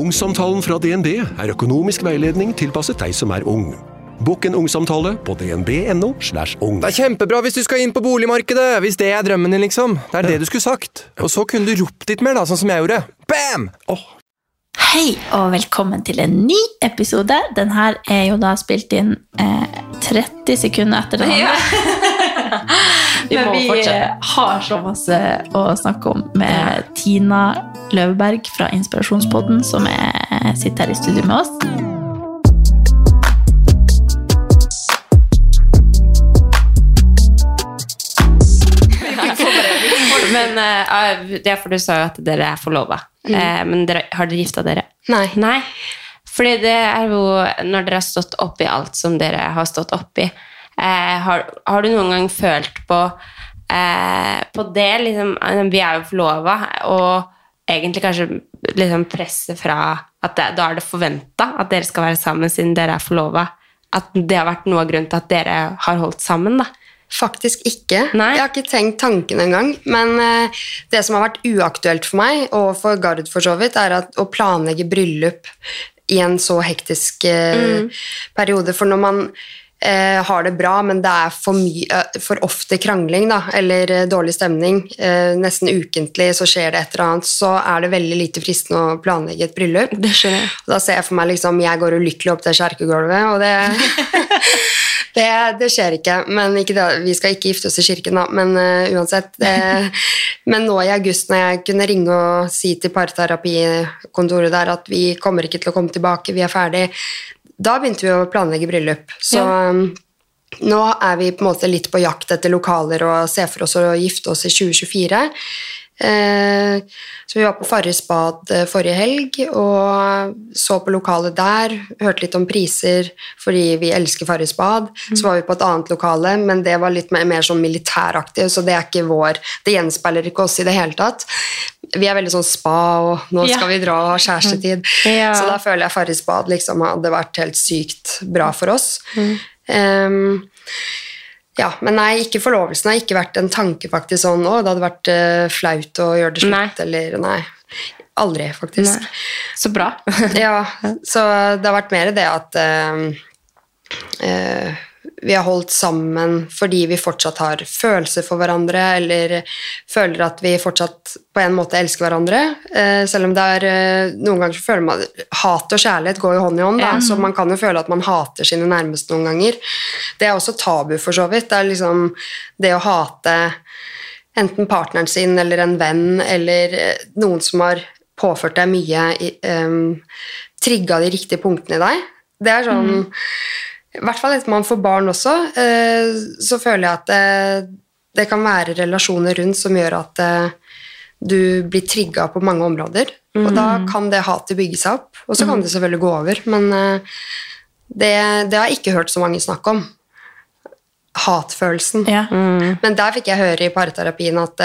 Ungsamtalen fra DNB er økonomisk veiledning tilpasset deg som er ung. Bokk en ungsamtale på dnb.no. slash ung. Det er kjempebra hvis du skal inn på boligmarkedet, hvis det er drømmen din, liksom. Det er det du skulle sagt. Og så kunne du ropt litt mer, da, sånn som jeg gjorde. Bam! Hei og velkommen til en ny episode. Den her er jo da spilt inn eh, 30 sekunder etter den andre. Vi Men må vi fortsette. eh, har så masse å snakke om med Tina Løveberg fra Inspirasjonspodden, som er, sitter her i studio med oss. Men eh, det er for du sa jo at dere er forlova. Eh, men dere, har dere gifta dere? Nei. Nei. Fordi det er jo når dere har stått oppi alt som dere har stått oppi, eh, har, har du noen gang følt på eh, på det liksom, eh, Vi er jo forlova, og egentlig kanskje liksom presset fra at det, da er det forventa at dere skal være sammen siden dere er forlova. At det har vært noe av grunnen til at dere har holdt sammen. da. Faktisk ikke. Nei. Jeg har ikke tenkt tanken engang. Men eh, det som har vært uaktuelt for meg, og for Gard for så vidt, er at, å planlegge bryllup i en så hektisk eh, periode. For når man eh, har det bra, men det er for, mye, eh, for ofte krangling da, eller eh, dårlig stemning, eh, nesten ukentlig så skjer det et eller annet, så er det veldig lite fristende å planlegge et bryllup. Det skjer. Og da ser jeg for meg liksom, jeg går ulykkelig opp det kjerkegulvet, og det, det, det skjer ikke. Men ikke det, vi skal ikke gifte oss i kirken, da, men uh, uansett. Det, men nå i august, når jeg kunne ringe og si til parterapikontoret der at vi kommer ikke til å komme tilbake, vi er ferdig, da begynte vi å planlegge bryllup. Så ja. nå er vi på en måte litt på jakt etter lokaler og ser for oss å gifte oss i 2024. Eh, så vi var på Farris bad eh, forrige helg og så på lokalet der. Hørte litt om priser fordi vi elsker Farris bad. Så var vi på et annet lokale, men det var litt mer, mer sånn militæraktig, så det er ikke vår Det gjenspeiler ikke oss i det hele tatt. Vi er veldig sånn spa, og nå Ja. skal vi dra og ha kjærestetid. Ja. Så da føler jeg Farris bad liksom hadde vært helt sykt bra for oss. Ehm, ja, men nei, ikke forlovelsen har ikke vært en tanke faktisk sånn å, det hadde vært uh, flaut å gjøre det slutt, Nei. eller nei. Aldri, faktisk. Så bra. Ja, så det har vært mer det at uh, eh, vi har holdt sammen fordi vi fortsatt har følelser for hverandre, eller føler at vi fortsatt på en måte elsker hverandre. Eh, selv om det er eh, Noen ganger så føler man Hat og kjærlighet går jo hånd i hånd, da, så man kan jo føle at man hater sine nærmeste noen ganger. Det er også tabu, for så vidt. Det er liksom det å hate enten partneren sin eller en venn eller eh, noen som har påført deg mye, um, trigga de riktige punktene i deg. Det er sånn I hvert fall etter man får barn også, eh, så føler jeg at det, det kan være relasjoner rundt som gjør at eh, du blir trigga på mange områder. Og da kan det hatet bygge seg opp, og så kan det selvfølgelig gå over. Men eh, det, det har jeg ikke hørt så mange snakke om. Hatfølelsen. Ja. Men der fikk jeg høre i parterapien at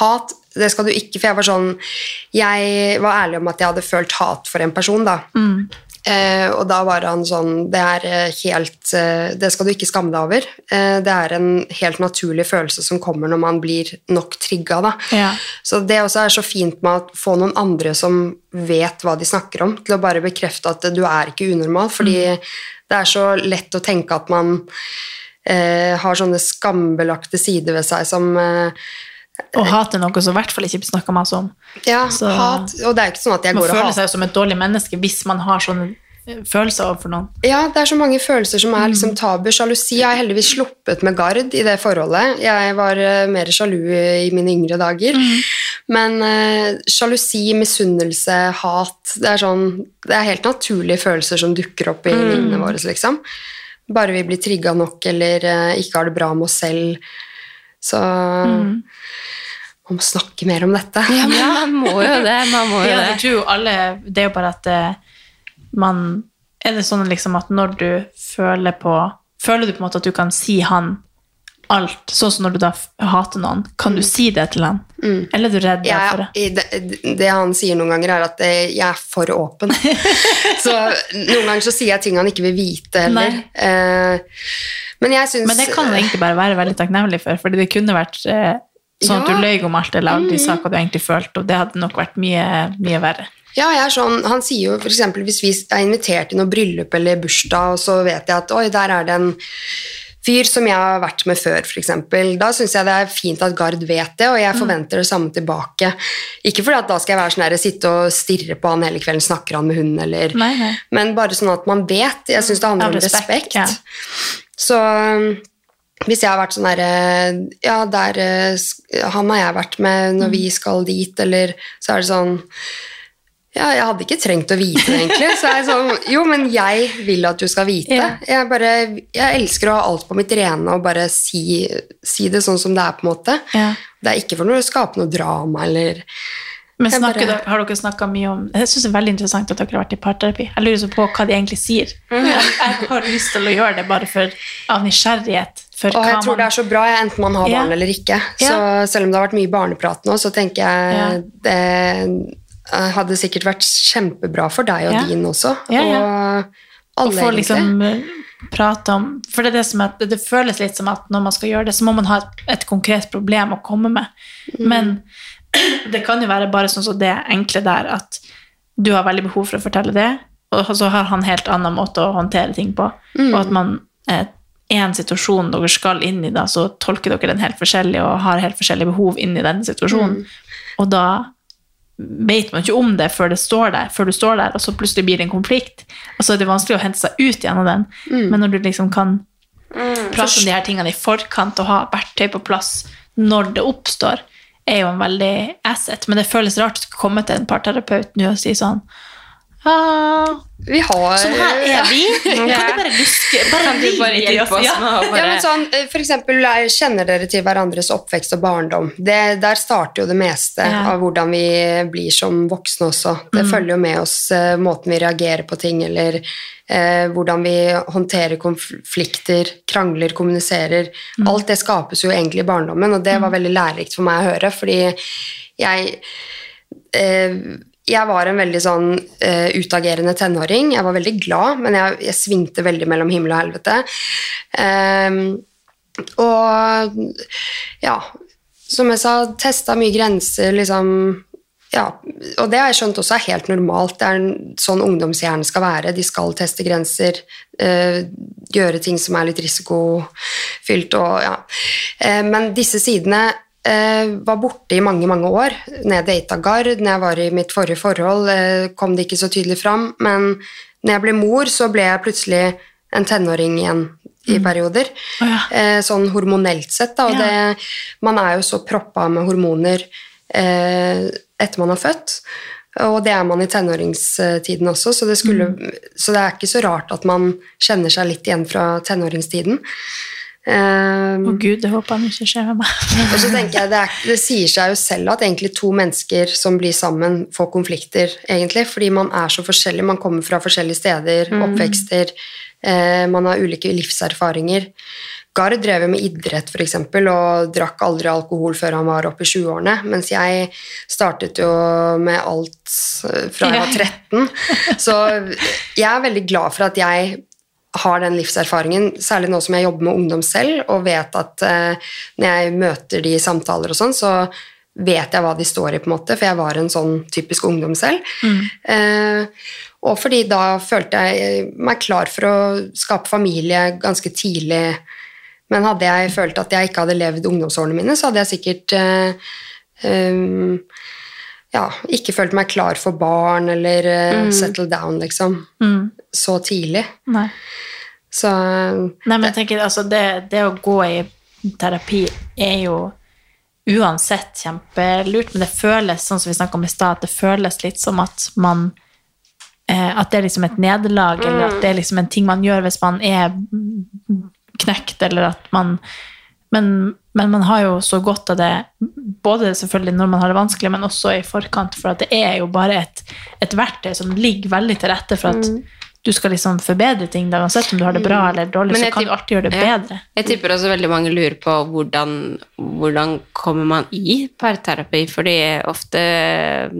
hat det skal du ikke, for jeg var sånn Jeg var ærlig om at jeg hadde følt hat for en person, da. Eh, og da var han sånn Det er eh, helt eh, Det skal du ikke skamme deg over. Eh, det er en helt naturlig følelse som kommer når man blir nok trigga. Ja. Så det også er så fint med å få noen andre som vet hva de snakker om, til å bare bekrefte at du er ikke unormal, fordi det er så lett å tenke at man eh, har sånne skambelagte sider ved seg som eh, Og hat er noe som i hvert fall ikke snakker masse om. Ja, Så- hat. Og det er ikke sånn at jeg går og hater. Man føler seg seg som et dårlig menneske hvis man har sånne eh, følelser overfor noen. Ja, det er så mange følelser som er liksom tabu. Sjalusi har jeg heldigvis sluppet med gard i det forholdet. Jeg var eh, mer sjalu i mine yngre dager. Men eh, sjalusi, misunnelse, hat det er, sånn, det er helt naturlige følelser som dukker opp i livene våre. Liksom. Bare vi blir trigga nok eller uh, ikke har det bra med oss selv. Så man må snakke mer om dette. Ja, men man må jo det. Man må jo Ja, det. jo alle Det er jo bare at eh, man Er det sånn liksom at når du føler på Føler du på en måte at du kan si han alt, sånn som når du da hater noen, kan du si det til han? Eller er du redd ja, for det? det, det han sier noen ganger, er at eh, jeg er for åpen. så noen ganger så sier jeg ting han ikke vil vite heller. Eh, men jeg syns Men det kan du egentlig bare være veldig takknemlig for, fordi det kunne vært eh, sånn at Ja. du løy om alt eller aldri sa hva du egentlig følte, og det hadde nok vært mye, mye verre. Ja, jeg er sånn, Han sier jo for eksempel hvis vi er invitert i noe bryllup eller bursdag, og så vet jeg at oi, der er det en fyr som jeg har vært med før, f.eks. Da syns jeg det er fint at Gard vet det, og jeg forventer det samme tilbake. Ikke fordi at da skal jeg være sånn der, sitte og stirre på han hele kvelden, snakker han med hunden, eller Nei, nei. Men bare sånn at man vet. Jeg syns det handler om respekt, respekt. ja. Så um, hvis jeg har vært sånn derre Ja, der eh, Han har jeg vært med når vi skal dit, eller så er det sånn ja, jeg hadde ikke trengt å vite det, egentlig. Så er jeg sånn, jo, men jeg vil at du skal vite. Ja. Jeg, bare, jeg elsker å ha alt på mitt rene og bare si, si det sånn som det er, på en måte. Ja. Det er ikke for noe å skape noe drama eller Men snakker bare- har dere snakka mye om Jeg syns det er veldig interessant at dere har vært i parterapi. Jeg lurer så på hva de egentlig sier. Mhm. Jeg, jeg har lyst til å gjøre det bare for, av nysgjerrighet. For Og jeg tror tror det er så bra, enten man har barn eller ikke. Så Ja. selv om det har vært mye barneprat nå, så tenker jeg det eh, hadde sikkert vært kjempebra for deg og Ja. din også. Ja, ja. Og å og få liksom eh, prate om For det er det som er, det føles litt som at når man skal gjøre det, så må man ha et, et konkret problem å komme med. Mm. Men det kan jo være bare sånn som det enkle der at du har veldig behov for å fortelle det, og så har han helt annen måte å håndtere ting på. Mm. Og at man eh, en situasjon dere skal inn i, da, så tolker dere den helt forskjellig og har helt forskjellige behov inn i den situasjonen. Og da vet man ikke om det før det står der, før du står der, og så plutselig blir det en konflikt. Og så er det vanskelig å hente seg ut gjennom den. den. Men når du liksom kan prate om de her tingene i forkant og ha verktøy på plass når det oppstår, er jo en veldig asset. Men det føles rart å komme til en parterapeut nå og si sånn ah, Vi har Sånn her er vi. Kan du bare luske Bare Kan du bare hjelpe oss Ja. med Ja, men sånn, eh, for eksempel, eh, Kjenner dere til hverandres oppvekst og barndom? Det, der starter jo det meste av hvordan vi blir som voksne også. Det følger jo med oss eh, måten vi reagerer på ting, eller eh, hvordan vi håndterer konflikter, krangler, kommuniserer. Alt det skapes jo egentlig i barndommen, og det var veldig lærerikt for meg å høre, fordi jeg eh, jeg var en veldig sånn uh, utagerende tenåring. Jeg var veldig glad, men jeg, jeg svingte veldig mellom himmel og helvete. Um, og ja, som jeg sa, testa mye grenser, liksom ja, og det har jeg skjønt også er helt normalt. Det er sånn ungdomshjernen skal være. De skal teste grenser, uh, gjøre ting som er litt risikofylt og ja. Uh, men disse sidene var borte i mange, mange år. Når jeg data Gard, når jeg var i mitt forrige forhold, eh, kom det ikke så tydelig fram. Men når jeg ble mor, så ble jeg plutselig en tenåring igjen i perioder. Oh, ja. Eh, sånn hormonelt sett, da. Og Ja. det, man er jo så proppa med hormoner eh, etter man er født. Og det er man i tenåringstiden også, så det, skulle, så det er ikke så rart at man kjenner seg litt igjen fra tenåringstiden. Eh, Å gud, det håper han ikke skjer med meg. og så tenker jeg, det, er, det sier seg jo selv at egentlig to mennesker som blir sammen, får konflikter, egentlig, fordi man er så forskjellig. Man kommer fra forskjellige steder, oppvekster, eh, man har ulike livserfaringer. Gard drev med idrett for eksempel, og drakk aldri alkohol før han var oppe i 20-årene, mens jeg startet jo med alt eh, fra jeg var 13. Så jeg er veldig glad for at jeg har den livserfaringen, særlig nå som jeg jobber med ungdom selv, og vet at eh, når jeg møter de i samtaler og sånn, så vet jeg hva de står i, på en måte, for jeg var en sånn typisk ungdom selv. Eh, og fordi da følte jeg meg klar for å skape familie ganske tidlig. Men hadde jeg følt at jeg ikke hadde levd ungdomsårene mine, så hadde jeg sikkert eh, eh, ja, ikke følt meg klar for barn eller eh, settle down, liksom. Så tidlig. Nei. Så Nei, men jeg tenker, altså, det, det å gå i terapi er jo uansett kjempelurt, men det føles, sånn som vi snakket om i stad, at det føles litt som at man eh, At det er liksom et nederlag, eller at det er liksom en ting man gjør hvis man er knekt, eller at man Men Men man har jo så godt av det, både selvfølgelig når man har det vanskelig, men også i forkant, for at det er jo bare et, et verktøy som ligger veldig til rette for at du skal liksom forbedre ting, da, uansett om du har det bra eller dårlig, Men så kan du alltid gjøre det ja. bedre. Jeg tipper også veldig mange lurer på hvordan, hvordan kommer man i parterapi, fordi ofte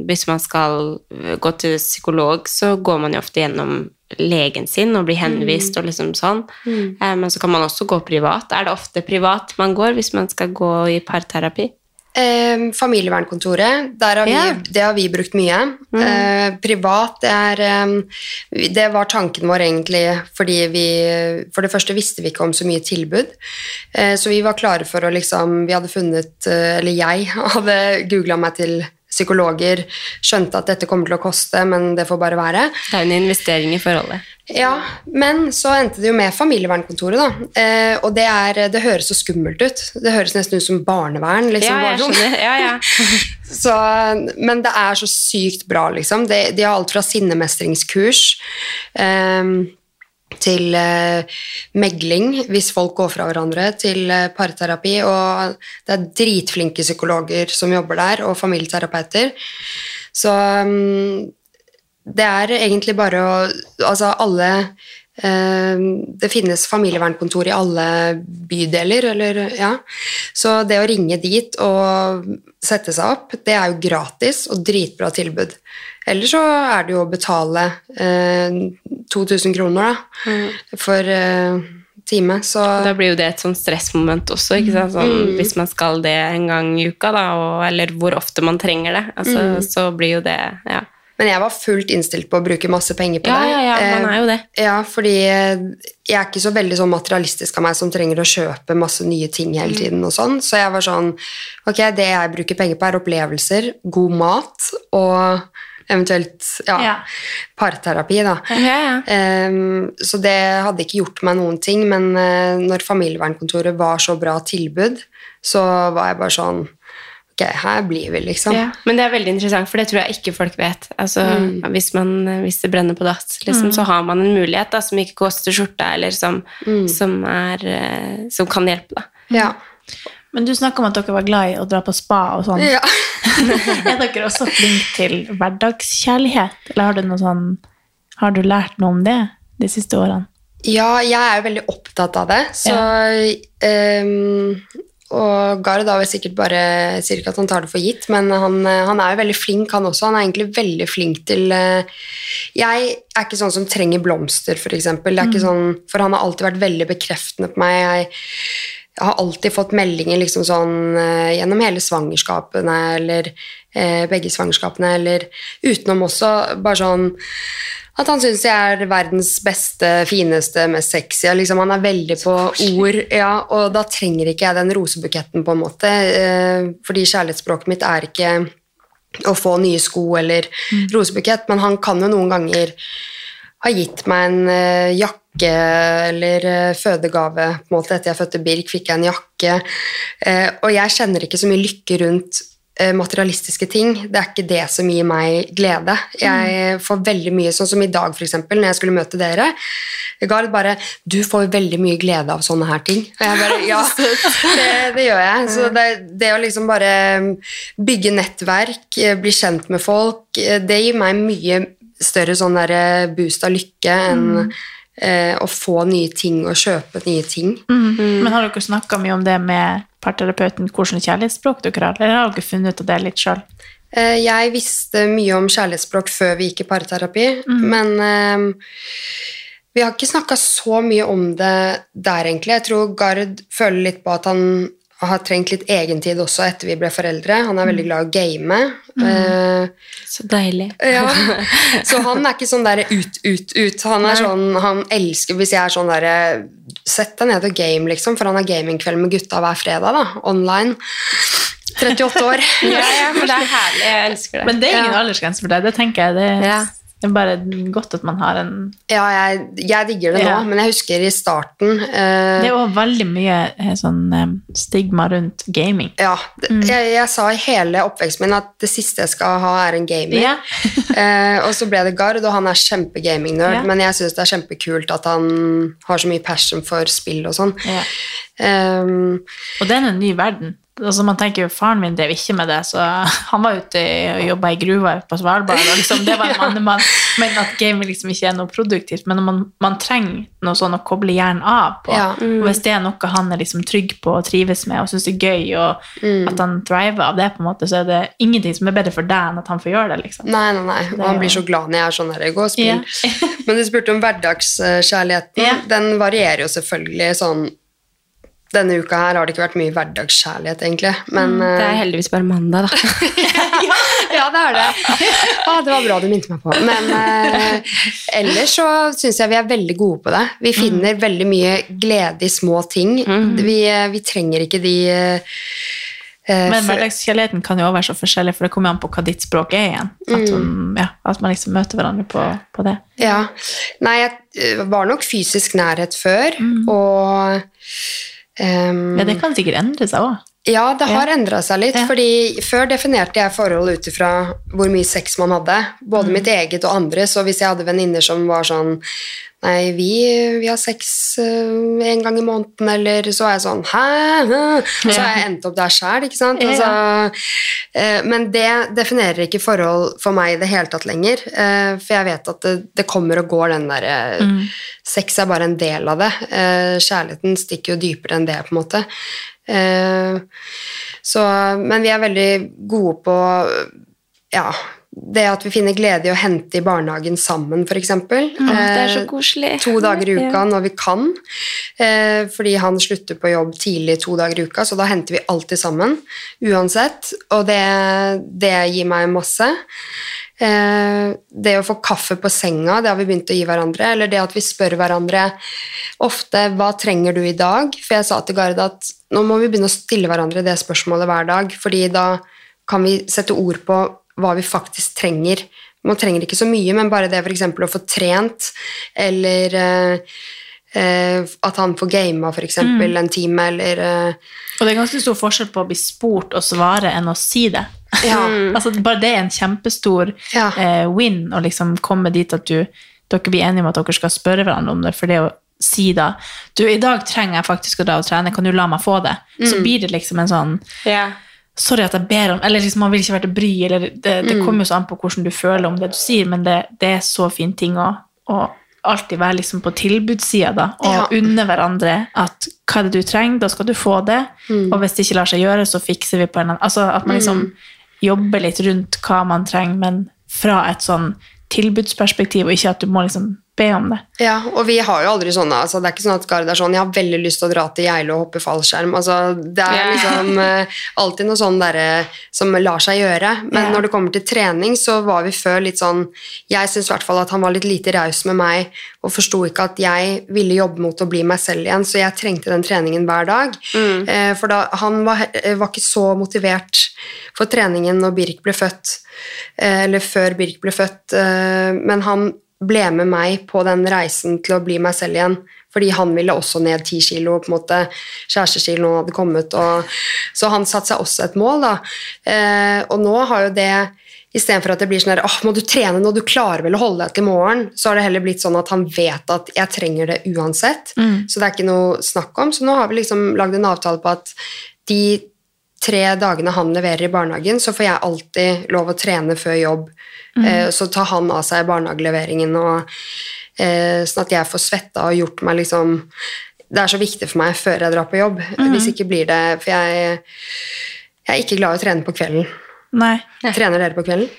hvis man skal gå til psykolog, så går man jo ofte gjennom legen sin og blir henvist og liksom sånn. Mm. Men så kan man også gå privat. Er det ofte privat man går hvis man skal gå i parterapi? Eh, familievernkontoret, der har vi, yeah. det har vi brukt mye. Eh, privat, det er eh, Det var tanken vår egentlig fordi vi For det første visste vi ikke om så mye tilbud. Eh, så vi var klare for å liksom Vi hadde funnet eh, Eller jeg hadde googla meg til psykologer, skjønte at dette kommer til å koste, men det får bare være. Det er en investering i forholdet. Ja, men så endte det jo med familievernkontoret, da. Eh, og det, er, det høres så skummelt ut. Det høres nesten ut som barnevern. liksom. Ja, jeg sånn. skjønner. Ja, ja. Så, men det er så sykt bra, liksom. De, de har alt fra sinnemestringskurs eh, til eh, megling hvis folk går fra hverandre, til eh, parterapi. Og det er dritflinke psykologer som jobber der, og familieterapeuter. Så mm, det er egentlig bare å Altså alle eh, Det finnes familievernkontor i alle bydeler, eller ja. Så det å ringe dit og sette seg opp, det er jo gratis og dritbra tilbud. Eller så er det jo å betale eh, 2000 kroner da, for eh, time. Så Da blir jo det et sånn stressmoment også, ikke sant? Sånn, hvis man skal det en gang i uka, da, og, eller hvor ofte man trenger det, altså, så blir jo det ja. Men jeg var fullt innstilt på å bruke masse penger på Ja, det. ja, ja, man Eh, er jo det. Ja, fordi eh, jeg er ikke så veldig sånn materialistisk av meg som trenger å kjøpe masse nye ting hele Mm. tiden og sånn. Så jeg var sånn Ok, det jeg bruker penger på, er opplevelser, god mat og eventuelt ja, Ja. parterapi, da. Ja, ja. Ehm, så det hadde ikke gjort meg noen ting, men uh, når familievernkontoret var så bra tilbud, så var jeg bare sånn Ok, her blir vi, liksom. Men det er veldig interessant, for det tror jeg ikke folk vet. Altså, hvis, man, hvis det brenner på dass, liksom, så har man en mulighet da, som ikke koster skjorta, eller som, som, er, eh, som kan hjelpe. Da. Ja. Men du snakka om at dere var glad i å dra på spa og sånn. ja. er dere også flinke til hverdagskjærlighet, eller har du noe sånn Har du lært noe om det de siste årene? Ja, jeg er jo veldig opptatt av det, så ehm, Og Gard har vel sikkert bare ikke at han tar det for gitt, men han, han er jo veldig flink, han også. Han er egentlig veldig flink til eh, Jeg er ikke sånn som trenger blomster, for eksempel. Er ikke sånn, for han har alltid vært veldig bekreftende på meg. Jeg, jeg har alltid fått meldinger liksom sånn eh, gjennom hele svangerskapene, eller eh, begge svangerskapene, eller utenom også, bare sånn at han syns jeg er verdens beste, fineste, mest sexy. Liksom, han er veldig på ord, ja, og da trenger ikke jeg den rosebuketten, på en måte. Eh, fordi kjærlighetsspråket mitt er ikke å få nye sko eller rosebukett, men han kan jo noen ganger ha gitt meg en eh, jakke eller eh, fødegave. på en måte Etter jeg fødte Birk, fikk jeg en jakke. Eh, og jeg kjenner ikke så mye lykke rundt eh, materialistiske ting. Det er ikke det som gir meg glede. Jeg får veldig mye, sånn som i dag, eksempel, når jeg skulle møte dere. Gard bare 'Du får veldig mye glede av sånne her ting'. Og jeg bare Ja, det, det gjør jeg. Så det, det å liksom bare bygge nettverk, bli kjent med folk, det gir meg mye større sånn der boost av lykke enn eh, å få nye ting og kjøpe nye ting. Men har dere snakka mye om det med parterapeuten, hvordan kjærlighetsspråk dere har, eller har dere funnet ut av det litt sjøl? Eh, Jeg visste mye om kjærlighetsspråk før vi gikk i parterapi, men eh, vi har ikke snakka så mye om det der, egentlig. Jeg tror Gard føler litt på at han har trengt litt egentid også etter vi ble foreldre. Han er veldig glad i å game. Eh, Så deilig. ja. Så han er ikke sånn der ut, ut, ut. Han er sånn, han elsker hvis jeg er sånn der Sett deg ned og game, liksom, for han har gamingkveld med gutta hver fredag, da, online. 38 år. Ja, ja, men det er herlig. Jeg elsker det. Men det er ingen aldersgrense for deg. Det tenker jeg det Ja. Det er bare godt at man har en Ja, jeg, jeg digger det nå, Ja. men jeg husker i starten uh, Det er òg veldig mye eh, sånn eh, stigma rundt gaming. Ja, Mm. jeg, jeg sa i hele oppveksten min at det siste jeg skal ha, er en gamer. Ja. uh, og så ble det Gard, og han er kjempegaming-nerd, Ja. men jeg syns det er kjempekult at han har så mye passion for spill og sånn. Ja. Um, Og det er en ny verden. Altså man tenker jo, Faren min drev ikke med det, så han var ute og jobba i gruva på Svalbard. og liksom, det var en mannemann, Men at gaming liksom ikke er noe produktivt. Men man, man trenger noe sånn å koble hjernen av på. Ja. Og hvis det er noe han er liksom trygg på og trives med og syns er gøy, og at han thriver av det, på en måte, så er det ingenting som er bedre for deg enn at han får gjøre det. liksom. Nei, nei, nei. Og han blir så glad når jeg er sånn her, gå og spill. Yeah. Men du spurte om hverdagskjærligheten. Yeah. Den varierer jo selvfølgelig sånn Denne uka her har det ikke vært mye hverdagskjærlighet, egentlig. Men Det er eh, heldigvis bare mandag, da. Ja, det er det. Ah, det var bra du minte meg på. Men eh, ellers så syns jeg vi er veldig gode på det. Vi finner veldig mye glede i små ting. Vi, eh, vi trenger ikke de eh, eh, Men hverdagskjærligheten kan jo også være så forskjellig, for det kommer an på hva ditt språk er igjen. At, hun, ja, at man liksom møter hverandre på, på det. Ja. Nei, jeg var nok fysisk nærhet før, og ehm, Ja, det kan sikkert endre seg òg. Ja, det har Ja. endra seg litt. Ja. fordi Før definerte jeg forhold ut ifra hvor mye sex man hadde. Både Mm. mitt eget og andre. Så hvis jeg hadde venninner som var sånn Nei, vi, vi har sex øh, en gang i måneden, eller så er jeg sånn Hæ? Så har jeg endt opp der sjæl, ikke sant? Altså, eh, men det definerer ikke forhold for meg i det hele tatt lenger. eh, For jeg vet at det, det kommer og går, den derre Mm. Sex er bare en del av det. Eh, Kjærligheten stikker jo dypere enn det, på en måte. Eh, Så, men vi er veldig gode på ja, det at vi finner glede i å hente i barnehagen sammen, f.eks. det er så koselig. To dager i uka når vi kan. Eh, fordi han slutter på jobb tidlig to dager i uka, så da henter vi alltid sammen. Uansett. Og det, det gir meg masse. Eh, det å få kaffe på senga, det har vi begynt å gi hverandre. Eller det at vi spør hverandre ofte 'hva trenger du i dag?' For jeg sa til Gard at nå må vi begynne å stille hverandre det spørsmålet hver dag, fordi da kan vi sette ord på hva vi faktisk trenger. Man trenger ikke så mye, men bare det f.eks. å få trent, eller eh, eh, at han får gama f.eks. Mm. en time, eller eh, Og det er ganske stor forskjell på å bli spurt og svare enn å si det. Ja. altså, bare det er en kjempestor Ja. eh, win å liksom komme dit at du, dere blir enige om at dere skal spørre hverandre om det. For det å si da du, 'I dag trenger jeg faktisk å dra og trene, kan du la meg få det?' Så Mm. blir det liksom en sånn Ja. Sorry at jeg ber om Eller liksom, man vil ikke være til bry, eller det, det Mm. kommer jo så an på hvordan du føler om det du sier, men det, det er så fin ting å, å alltid være liksom på tilbudssida, da, og Ja. unne hverandre at hva er det du trenger, da skal du få det, Mm. og hvis det ikke lar seg gjøre, så fikser vi på en annen Altså at man liksom jobber litt rundt hva man trenger, men fra et sånn tilbudsperspektiv, og ikke at du må liksom be om det. Ja, og vi har jo aldri sånne altså Det er ikke sånn at Gard er sånn 'Jeg har veldig lyst til å dra til Geilo og hoppe fallskjerm'. Altså, det er yeah. liksom eh, alltid noe sånn derre som lar seg gjøre. Men yeah. når det kommer til trening, så var vi før litt sånn Jeg syns i hvert fall at han var litt lite raus med meg og forsto ikke at jeg ville jobbe mot å bli meg selv igjen, så jeg trengte den treningen hver dag. Eh, for da, han var, var ikke så motivert for treningen når Birk ble født, eh, eller før Birk ble født, eh, men han ble med meg på den reisen til å bli meg selv igjen. Fordi han ville også ned ti kilo, på en måte. Kjærestekiloen hadde kommet. Og, så han satte seg også et mål, da. Eh, og nå har jo det Istedenfor at det blir sånn her, åh, må du trene nå, du klarer vel å holde deg til morgen, så har det heller blitt sånn at han vet at jeg trenger det uansett. Så det er ikke noe snakk om. Så nå har vi liksom lagd en avtale på at de tre dagene han leverer i barnehagen, så får jeg alltid lov å trene før jobb. Eh, så tar han av seg barnehageleveringen, og, eh, sånn at jeg får svetta og gjort meg liksom Det er så viktig for meg før jeg drar på jobb. Hvis ikke blir det For jeg, jeg er ikke glad i å trene på kvelden. Nei. Trener dere på kvelden?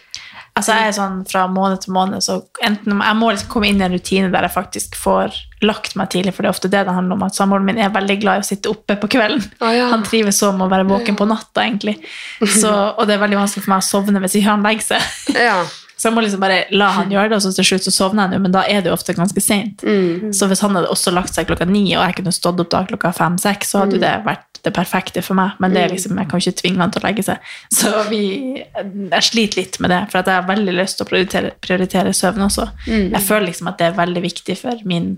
Altså jeg er sånn fra måned til måned, så enten Jeg må liksom komme inn i en rutine der jeg faktisk får lagt meg tidlig, for det er ofte det det handler om. At samboeren min er veldig glad i å sitte oppe på kvelden. Oh, ja. Han trives så med å være våken på natta, egentlig. Så, og det er veldig vanskelig for meg å sovne hvis ikke han legger seg. Ja. Så jeg må liksom bare la han gjøre det, og så til slutt så sovner han jo, men da er det jo ofte ganske sent. Så hvis han hadde også lagt seg klokka ni, og jeg kunne stått opp da klokka fem-seks, så hadde jo det vært det perfekte for meg, men det er liksom, jeg kan ikke tvinge han til å legge seg. Så vi, jeg sliter litt med det, for jeg har veldig lyst til å prioritere, prioritere søvn også. Jeg føler liksom at det er veldig viktig for min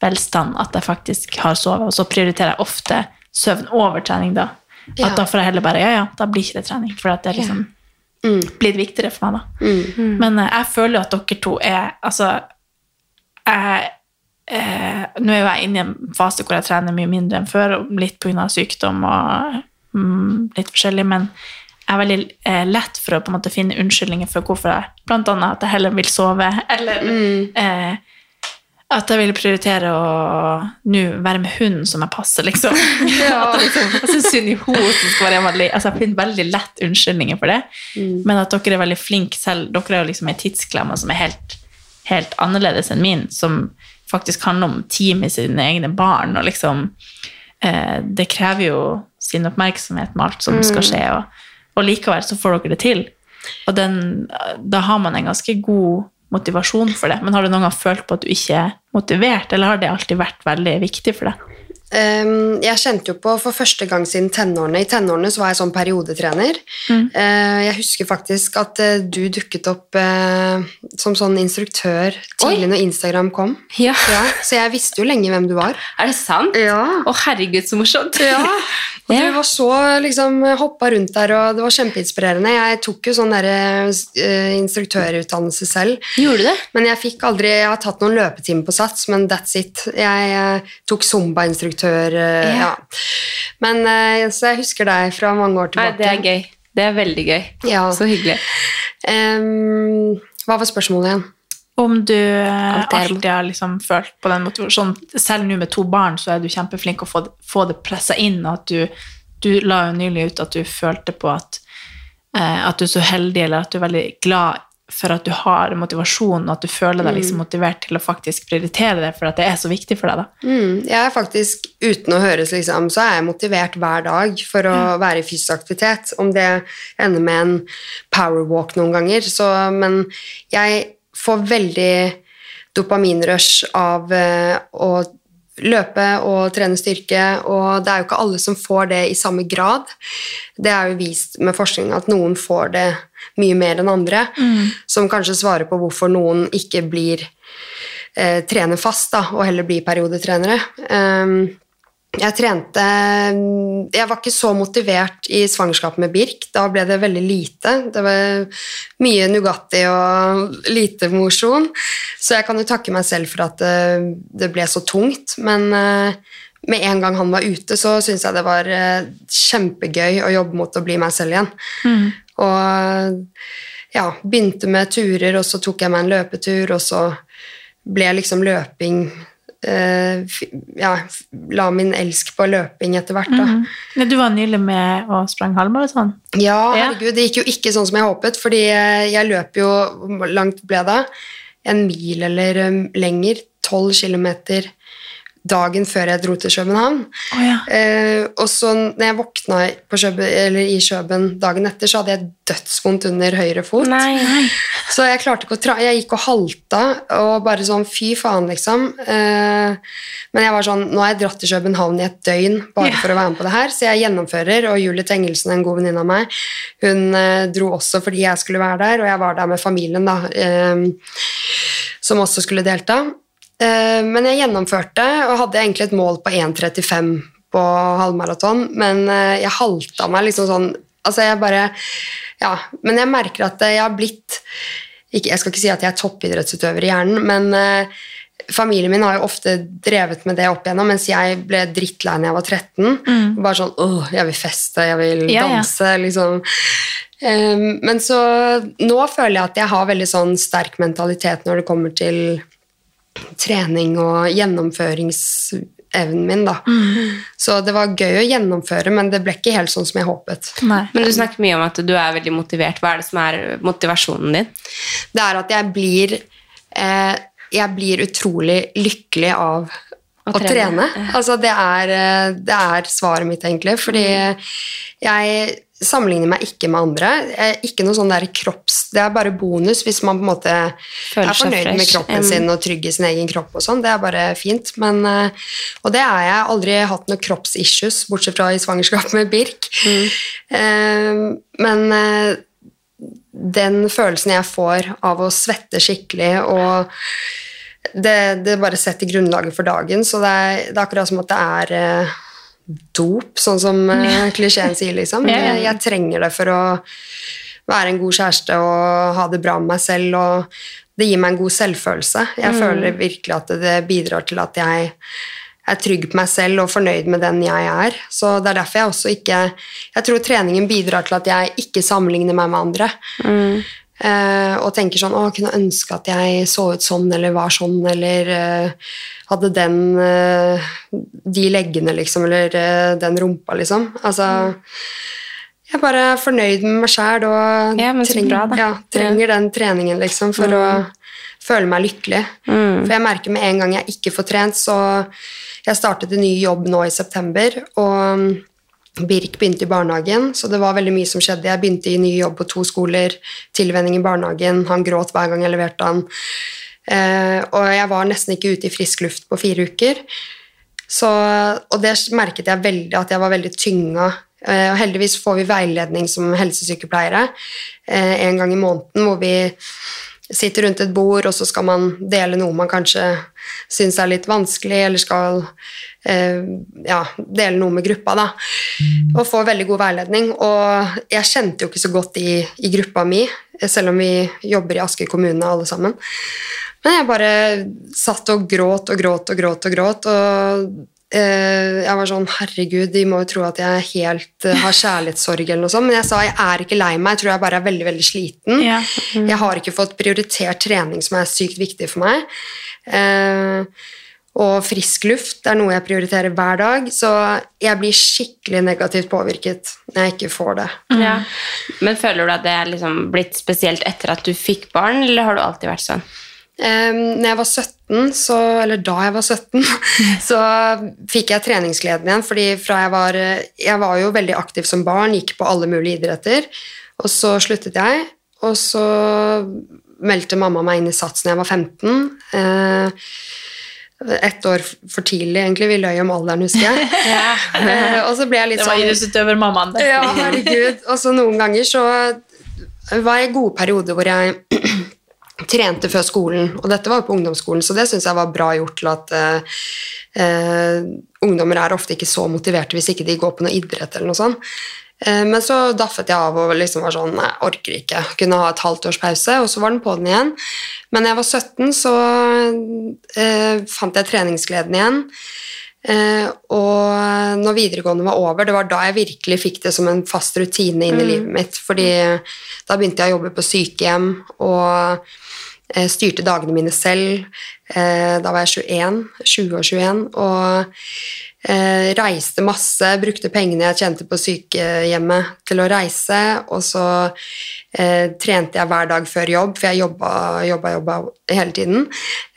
velstand at jeg faktisk har sovet, og så prioriterer jeg ofte søvn over trening da. At Ja. da får jeg heller bare, ja, ja, da blir ikke det trening, for det liksom blitt viktigere for meg da. Men eh, jeg føler jo at dere to er, altså, jeg, eh, nå er jo jeg inne i en fase hvor jeg trener mye mindre enn før, litt av sykdom og mm, litt forskjellig, men jeg er veldig eh, lett for å på en måte finne unnskyldninger for hvorfor jeg, blant annet at jeg heller vil sove, eller eh, at jeg vil prioritere å nå være med hunden som jeg passer, liksom. At jeg, liksom jeg syns synd i henne som skal være hjemme. Altså, jeg finner veldig lett unnskyldninger for det, men at dere er veldig flinke selv. Dere er jo liksom ei tidsklemme som er helt, helt annerledes enn min, som faktisk handler om tid med sine egne barn, og liksom eh, Det krever jo sin oppmerksomhet med alt som skal skje, og, og likevel så får dere det til. Og den, da har man en ganske god motivasjon for det. Men har du noen gang følt på at du ikke er motivert, eller har det alltid vært veldig viktig for deg? Ehm, jeg kjente jo på for første gang siden tenårene. I tenårene så var jeg sånn periodetrener. Eh, jeg husker faktisk at uh, du dukket opp uh, som sånn instruktør tidlig når Instagram kom. Ja. Ja, så jeg visste jo lenge hvem du var. Er det sant? Ja. Å, herregud, så morsomt. Ja, og du var så liksom hoppa rundt der, og det var kjempeinspirerende. Jeg tok jo sånn der, uh, instruktørutdannelse selv. Gjorde du det? Men jeg fikk aldri Jeg har tatt noen løpetimer på Sats, men that's it. Jeg uh, tok zumba-instruktør, Uh, Ja. Men Så jeg husker deg fra mange år tilbake. Nei, det er gøy. Det er veldig gøy. Ja. Så hyggelig. Um, hva var spørsmålet igjen? Om du eh, alltid har liksom følt på den motivasjonen Selv nå med to barn, så er du kjempeflink å få, få det pressa inn. At du, du la jo nylig ut at du følte på at, eh, at du er så heldig, eller at du er veldig glad for at du har motivasjon, og at du føler deg liksom motivert til å faktisk prioritere det, for at det er så viktig for deg. da. Mm, jeg er faktisk, uten å høres liksom, så er jeg motivert hver dag for å være i fysisk aktivitet. Om det ender med en powerwalk noen ganger. Så, men jeg får veldig dopaminrush av eh, å løpe og trene styrke, og det er jo ikke alle som får det i samme grad. Det er jo vist med forskning at noen får det mye mer enn andre, som kanskje svarer på hvorfor noen ikke blir eh, trener fast da, og heller blir periodetrenere. Um, jeg trente Jeg var ikke så motivert i svangerskapet med Birk. Da ble det veldig lite. Det var mye Nugatti og lite mosjon. Så jeg kan jo takke meg selv for at det, det ble så tungt. Men eh, med en gang han var ute, så syntes jeg det var eh, kjempegøy å jobbe mot å bli meg selv igjen. Og ja, begynte med turer, og så tok jeg meg en løpetur, og så ble liksom løping eh, Ja, la min elsk på løping etter hvert, da. Ja, Du var nylig med og sprang halvmaraton. Ja, Ja. herregud, det gikk jo ikke sånn som jeg håpet, fordi eh, jeg løp jo Hvor langt ble det? En mil eller um, lenger. Tolv kilometer dagen før jeg dro til København. Oh, ja. Eh, og så når jeg våkna på Kjøben, eller i Kjøben dagen etter, så hadde jeg dødsvondt under høyre fot. Nei. Så jeg klarte ikke å tra Jeg gikk og halta og bare sånn fy faen, liksom. Eh, men jeg var sånn Nå har jeg dratt til København i et døgn bare for å være med på det her, så jeg gjennomfører. Og Julie Tengelsen, en god venninne av meg, hun eh, dro også fordi jeg skulle være der, og jeg var der med familien, da, eh, som også skulle delta. Eh, men jeg gjennomførte og hadde egentlig et mål på 1,35 på halvmaraton, men eh, jeg halta meg liksom sånn Altså, jeg bare Ja, men jeg merker at jeg har blitt ikke, Jeg skal ikke si at jeg er toppidrettsutøver i hjernen, men eh, familien min har jo ofte drevet med det opp igjennom, mens jeg ble drittlei da jeg var 13. Bare sånn åh, jeg vil feste, jeg vil Ja, ja. danse, liksom. Eh, men så nå føler jeg at jeg har veldig sånn sterk mentalitet når det kommer til trening og gjennomføringsevnen min, da. Så det var gøy å gjennomføre, men det ble ikke helt sånn som jeg håpet. Nei. Men du snakker mye om at du er veldig motivert. Hva er det som er motivasjonen din? Det er at jeg blir eh, Jeg blir utrolig lykkelig av Å å trene. trene. Altså, det er, eh, det er svaret mitt, egentlig, fordi jeg sammenligner meg ikke med andre. Ikke noe sånn der kropps... Det er bare bonus hvis man på en måte Føler er fornøyd med kroppen Mm. sin og trygg i sin egen kropp og sånn. Det er bare fint. Men, eh, og det er jeg. Aldri hatt noen kroppsissues, bortsett fra i svangerskap med Birk. Mm. men eh, den følelsen jeg får av å svette skikkelig og det, det bare setter grunnlaget for dagen, så det er, det er akkurat som at det er eh, dop, sånn som eh, klisjeen sier, liksom. Jeg, jeg trenger det for å være en god kjæreste og ha det bra med meg selv, og det gir meg en god selvfølelse. Jeg Mm. føler virkelig at det bidrar til at jeg er trygg på meg selv og fornøyd med den jeg er. Så det er derfor jeg også ikke Jeg tror treningen bidrar til at jeg ikke sammenligner meg med andre. Eh, og tenker sånn Å, jeg kunne ønske at jeg så ut sånn eller var sånn eller uh, hadde den uh, De leggene, liksom, eller uh, den rumpa, liksom. Altså Jeg er bare fornøyd med meg sjæl og Ja, trenger, bra, ja, trenger den treningen, liksom, for å føle meg lykkelig. For jeg merker med en gang jeg ikke får trent, så Jeg startet en ny jobb nå i september, og Birk begynte i barnehagen, så det var veldig mye som skjedde. Jeg begynte i ny jobb på to skoler, tilvenning i barnehagen, han gråt hver gang jeg leverte han. Eh, og jeg var nesten ikke ute i frisk luft på fire uker. Så, og det merket jeg veldig, at jeg var veldig tynga. Eh, og heldigvis får vi veiledning som helsesykepleiere eh, en gang i måneden, hvor vi sitter rundt et bord, og så skal man dele noe man kanskje syns er litt vanskelig, eller skal eh, ja, dele noe med gruppa, da. Og får veldig god veiledning. Og jeg kjente jo ikke så godt i, i gruppa mi, selv om vi jobber i Asker kommune alle sammen. Men jeg bare satt og gråt og gråt og gråt og gråt, og jeg var sånn Herregud, de må jo tro at jeg helt eh, har kjærlighetssorg eller noe sånt. Men jeg sa jeg er ikke lei meg, jeg tror jeg bare er veldig, veldig sliten. Ja. Jeg har ikke fått prioritert trening som er sykt viktig for meg. Eh, og frisk luft er noe jeg prioriterer hver dag, så jeg blir skikkelig negativt påvirket når jeg ikke får det. Ja. Men føler du at det er liksom blitt spesielt etter at du fikk barn, eller har du alltid vært sånn? Um, jeg var 17, så, eller da jeg var 17, så fikk jeg treningsgleden igjen. fordi fra jeg var Jeg var jo veldig aktiv som barn, gikk på alle mulige idretter. Og så sluttet jeg, og så meldte mamma meg inn i SATS når jeg var 15. Eh, ett år for tidlig, egentlig. Vi løy om alderen, husker jeg. Eh, og så ble jeg litt sånn Det var sånn idrettsutøvermammaen, det. ja, herregud. Og så noen ganger så var jeg i gode perioder hvor jeg trente før skolen, og dette var jo på ungdomsskolen, så det syns jeg var bra gjort til at eh, eh, ungdommer er ofte ikke så motiverte hvis ikke de går på noe idrett eller noe sånt. Eh, men så daffet jeg av og liksom var sånn jeg orker ikke. Kunne ha et halvt års pause, og så var den på den igjen. Men da jeg var 17, så eh, fant jeg treningsgleden igjen. Eh, og når videregående var over, det var da jeg virkelig fikk det som en fast rutine inn i livet mitt. Fordi da begynte jeg å jobbe på sykehjem og eh, styrte dagene mine selv. Eh, da var jeg 21, 20 og 21, og eh, reiste masse. Brukte pengene jeg tjente på sykehjemmet til å reise, og så eh, trente jeg hver dag før jobb, for jeg jobba, jobba, jobba hele tiden.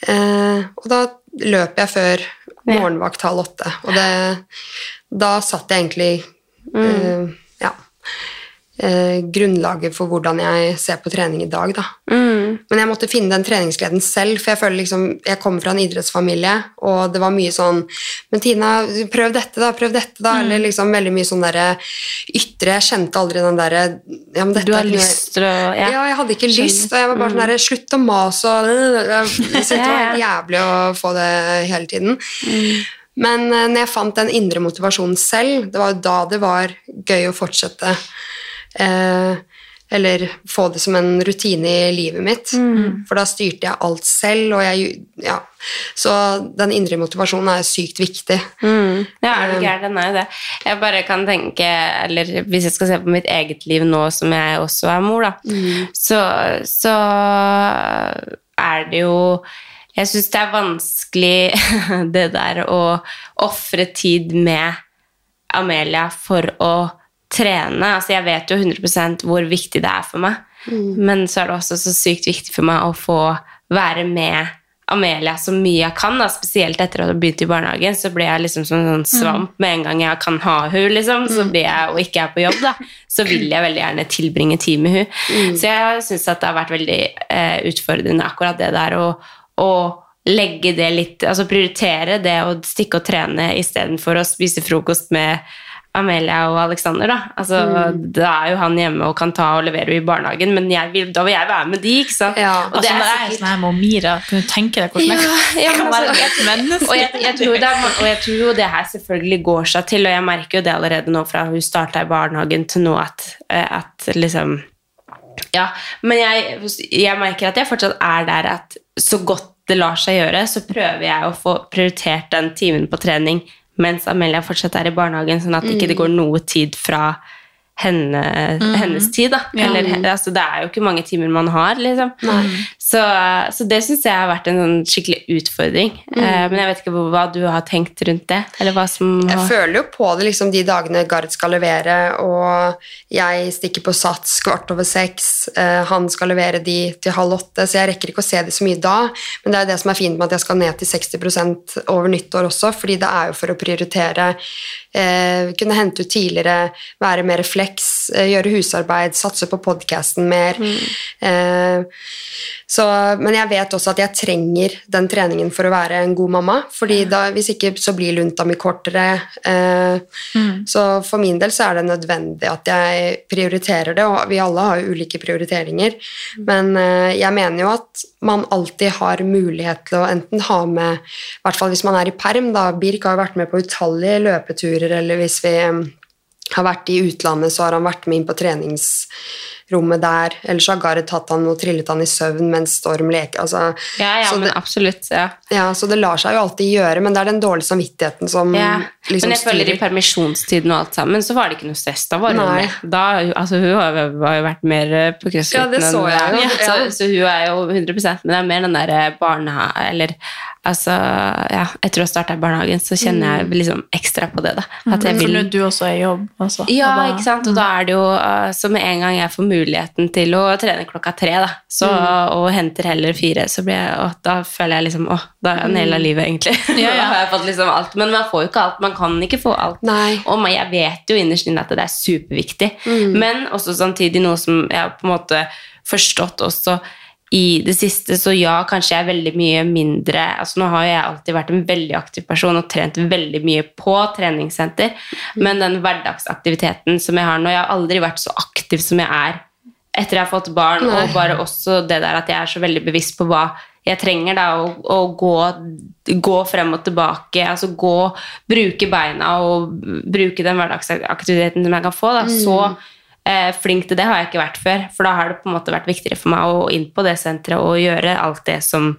Eh, og da løp jeg før morgenvakt halv åtte, og det, da satt jeg egentlig eh, ja, eh, grunnlaget for hvordan jeg ser på trening i dag. Da. Men jeg måtte finne den treningsgleden selv, for jeg føler liksom, jeg kommer fra en idrettsfamilie, og det var mye sånn Men Tina, prøv dette, da. Prøv dette, da. Eller liksom veldig mye sånn derre ytre. Jeg kjente aldri den derre ja, Du har lyst til å ja. ja. jeg hadde ikke Skjønner. lyst, og jeg var bare sånn der, slutt å mase og Jeg det var helt jævlig å få det hele tiden. Men eh, når jeg fant den indre motivasjonen selv, det var jo da det var gøy å fortsette. Eh, eller få det som en rutine i livet mitt. For da styrte jeg alt selv, og jeg Ja. Så den indre motivasjonen er sykt viktig. Mm. Ja, er du gæren? Den er jo det. Jeg bare kan tenke, eller hvis jeg skal se på mitt eget liv nå som jeg også er mor, da, så, så er det jo Jeg syns det er vanskelig det der å ofre tid med Amelia for å trene. Altså, jeg vet jo 100% hvor viktig det er for meg, men så er det også så sykt viktig for meg å få være med Amelia så mye jeg kan, da, spesielt etter at jeg begynte i barnehagen, så blir jeg liksom som en sånn svamp. Med en gang jeg kan ha hun, liksom, så blir jeg, og ikke er på jobb, da, så vil jeg veldig gjerne tilbringe tid med hun. Så jeg syns at det har vært veldig eh, utfordrende akkurat det der å, å legge det litt, altså prioritere det å stikke og trene istedenfor å spise frokost med Amelia og Alexander, da. Altså, Da er jo han hjemme og kan ta og levere i barnehagen, men vil, da vil jeg være med de, ikke sant? Ja. Og det Altså, er når jeg er sånn her med Mira, kan du tenke deg hvordan jeg Ja, ja, kan være altså, et menneske? og, jeg, jeg tror det er, og jeg tror jo det her selvfølgelig går seg til, og jeg merker jo det allerede nå fra hun starta i barnehagen til nå at, eh, at liksom Ja, men jeg, jeg merker at jeg fortsatt er der at så godt det lar seg gjøre, så prøver jeg å få prioritert den timen på trening mens Amelia fortsatt er i barnehagen, sånn at ikke det går noe tid fra henne, hennes tid. Da. Eller, altså, det er jo ikke mange timer man har, liksom. Så, så det syns jeg har vært en sånn skikkelig utfordring. Eh, men jeg vet ikke hva, hva du har tenkt rundt det? Eller hva som Jeg føler jo på det liksom de dagene Gard skal levere, og jeg stikker på sats kvart over seks, eh, han skal levere de til halv åtte, så jeg rekker ikke å se det så mye da. Men det er jo det som er fint med at jeg skal ned til 60 over nyttår også, fordi det er jo for å prioritere. Eh, kunne hente ut tidligere, være mer flex, eh, gjøre husarbeid, satse på podkasten mer. Eh, så, men jeg vet også at jeg trenger den treningen for å være en god mamma. fordi da, Hvis ikke så blir lunta mi kortere. Eh, Så for min del så er det nødvendig at jeg prioriterer det, og vi alle har jo ulike prioriteringer. Men eh, jeg mener jo at man alltid har mulighet til å enten ha med I hvert fall hvis man er i perm, da Birk har jo vært med på utallige løpeturer, eller hvis vi har vært i utlandet, så har han vært med inn på treningsrommet der. Eller så har Gareth tatt han og trillet han i søvn mens Storm leker. Altså, Ja, ja, men det, absolutt. Ja. ja, så det lar seg jo alltid gjøre, men det er den dårlige samvittigheten som Ja. liksom men jeg føler i permisjonstiden og alt sammen, så var det ikke noe stress. Da var hun med. Da, altså, hun har, jo vært mer eh, på crossfiten Ja, det så jeg jo. Ja, så, så hun er jo 100 men det er mer den der barne... Eller altså Ja, etter å ha starta barnehagen, så kjenner jeg liksom ekstra på det, da. At jeg For vil du også er i jobb. Også, ja, og da- ikke sant? Og da er det jo uh, Så med en gang jeg får muligheten til å trene klokka tre, da, så, og henter heller fire, så blir jeg, å, da føler jeg liksom Å, da er jeg naila livet, egentlig. Ja, ja. da har jeg fått liksom alt. Men man får jo ikke alt. Man kan ikke få alt. Nei. Og man- jeg vet jo innerst inne at det er superviktig, men også samtidig noe som jeg har på en måte forstått også i det siste, så ja, kanskje jeg er veldig mye mindre. Altså Nå har jo jeg alltid vært en veldig aktiv person og trent veldig mye på treningssenter, men den hverdagsaktiviteten som jeg har nå Jeg har aldri vært så aktiv som jeg er etter jeg har fått barn, Nei. og bare også det der at jeg er så veldig bevisst på hva jeg trenger da, å, å gå, gå frem og tilbake, altså gå, bruke beina og bruke den hverdagsaktiviteten som jeg kan få, da, så eh, flink til det har jeg ikke vært før, for da har det på en måte vært viktigere for meg å inn på det senteret og gjøre alt det som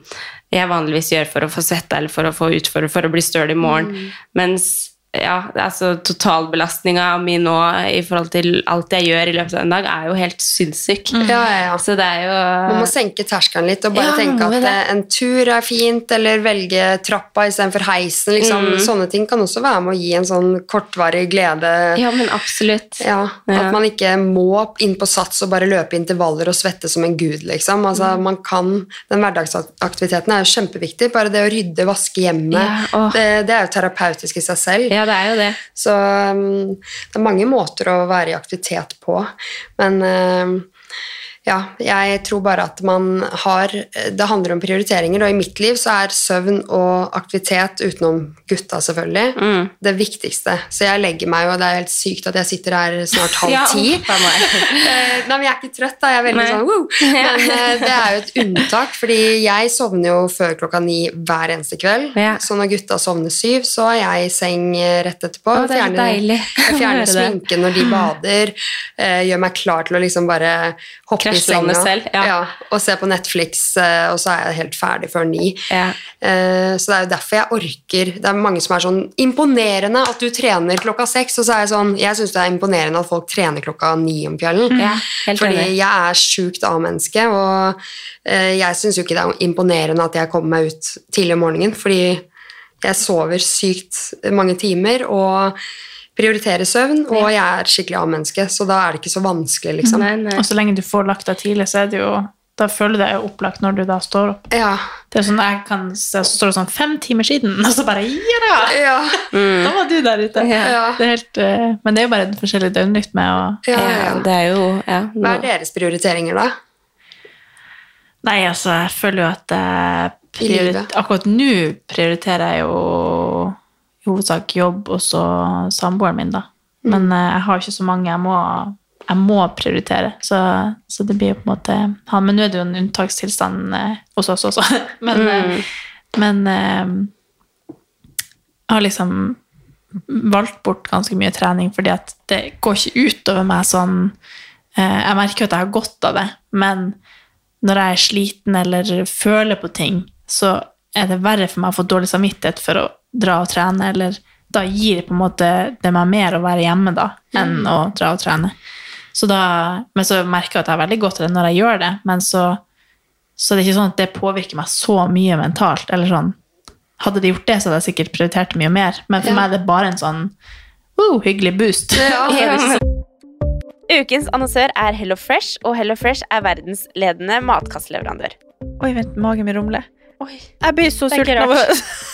jeg vanligvis gjør for å få svette eller for å få utfordre, for å bli støl i morgen, mens ja, altså totalbelastninga mi nå i forhold til alt jeg gjør i løpet av en dag, er jo helt sinnssyk. Ja, ja, ja. Så det er jo Man må senke terskelen litt og bare tenke at eh, en tur er fint, eller velge trappa istedenfor heisen. Liksom. Mm. Sånne ting kan også være med å gi en sånn kortvarig glede. Ja, men absolutt. Ja. At man ikke må inn på sats og bare løpe intervaller og svette som en gud, liksom. Altså, Mm. man kan, Den hverdagsaktiviteten er jo kjempeviktig. Bare det å rydde, vaske hjemmet, det, det er jo terapeutisk i seg selv. Ja, det er jo det. Så um, det er mange måter å være i aktivitet på. Men um, ja, jeg tror bare at man har Det handler om prioriteringer, og i mitt liv så er søvn og aktivitet, utenom gutta selvfølgelig, Mm. det viktigste. Så jeg legger meg, og det er helt sykt at jeg sitter her snart halv Ja, ti. Eh, Nei, men jeg er ikke trøtt, da. Jeg er veldig Nei. sånn woo. Men eh, det er jo et unntak, fordi jeg sovner jo før klokka ni hver eneste kveld. Ja. Så når gutta sovner syv, så er jeg i seng eh, rett etterpå. Å, det er fjerner, deilig jeg fjerner sminken når de bader. gjør meg klar til å liksom bare hoppe i senga. selv, ja. og se på Netflix, eh, og så er jeg helt ferdig før ni. Ja. Eh, Så det er jo derfor jeg orker Det er mange som er sånn Imponerende at du trener klokka seks. Og så er jeg sånn Jeg syns det er imponerende at folk trener klokka ni om kvelden. Ja, Fordi enig. jeg er sjukt A-menneske, og eh, jeg syns jo ikke det er imponerende at jeg kommer meg ut tidlig om morgenen, fordi jeg sover sykt mange timer og prioriterer søvn, og jeg er skikkelig A-menneske, så da er det ikke så vanskelig, liksom. Nei, nei. Og så lenge du får lagt deg tidlig, så er det jo da føler du deg opplagt når du da står opp. Ja. Det er sånn, jeg kan se, så står det sånn fem timer siden, og så bare ja da! Ja. Da var du der ute. Ja. Det er helt, eh, men det er jo bare en forskjellig døgnrytme. Og, Ja, ja, ja. Det er jo ja, Hva er deres prioriteringer, da? nei, altså, jeg føler jo at jeg I priori- akkurat nå prioriterer jeg jo i hovedsak jobb og så samboeren min, da. Mm. Men eh, jeg har ikke så mange jeg må, jeg må prioritere, så, så det blir jo på en måte han. Men nå er det jo en unntakstilstand eh, hos oss også. men mm. men eh, jeg har liksom valgt bort ganske mye trening fordi at det går ikke utover meg sånn eh, Jeg merker jo at jeg har godt av det, men når jeg er sliten eller føler på ting, så er det verre for meg å få dårlig samvittighet for å dra og trene, eller da gir det på en måte det meg mer å være hjemme da, enn å dra og trene. Så da, men så merker jeg at jeg har veldig godt til det når jeg gjør det, men så, så det er ikke sånn at det påvirker meg så mye mentalt, eller sånn. Hadde det gjort det, så hadde jeg sikkert prioritert mye mer, men for Ja. meg er det bare en sånn uh, hyggelig boost. Ja. Ukens annonsør er Hello Fresh, og Hello Fresh er verdens ledende matkastleverandør. Oi, vent, magen min rumler. Jeg blir så er sulten av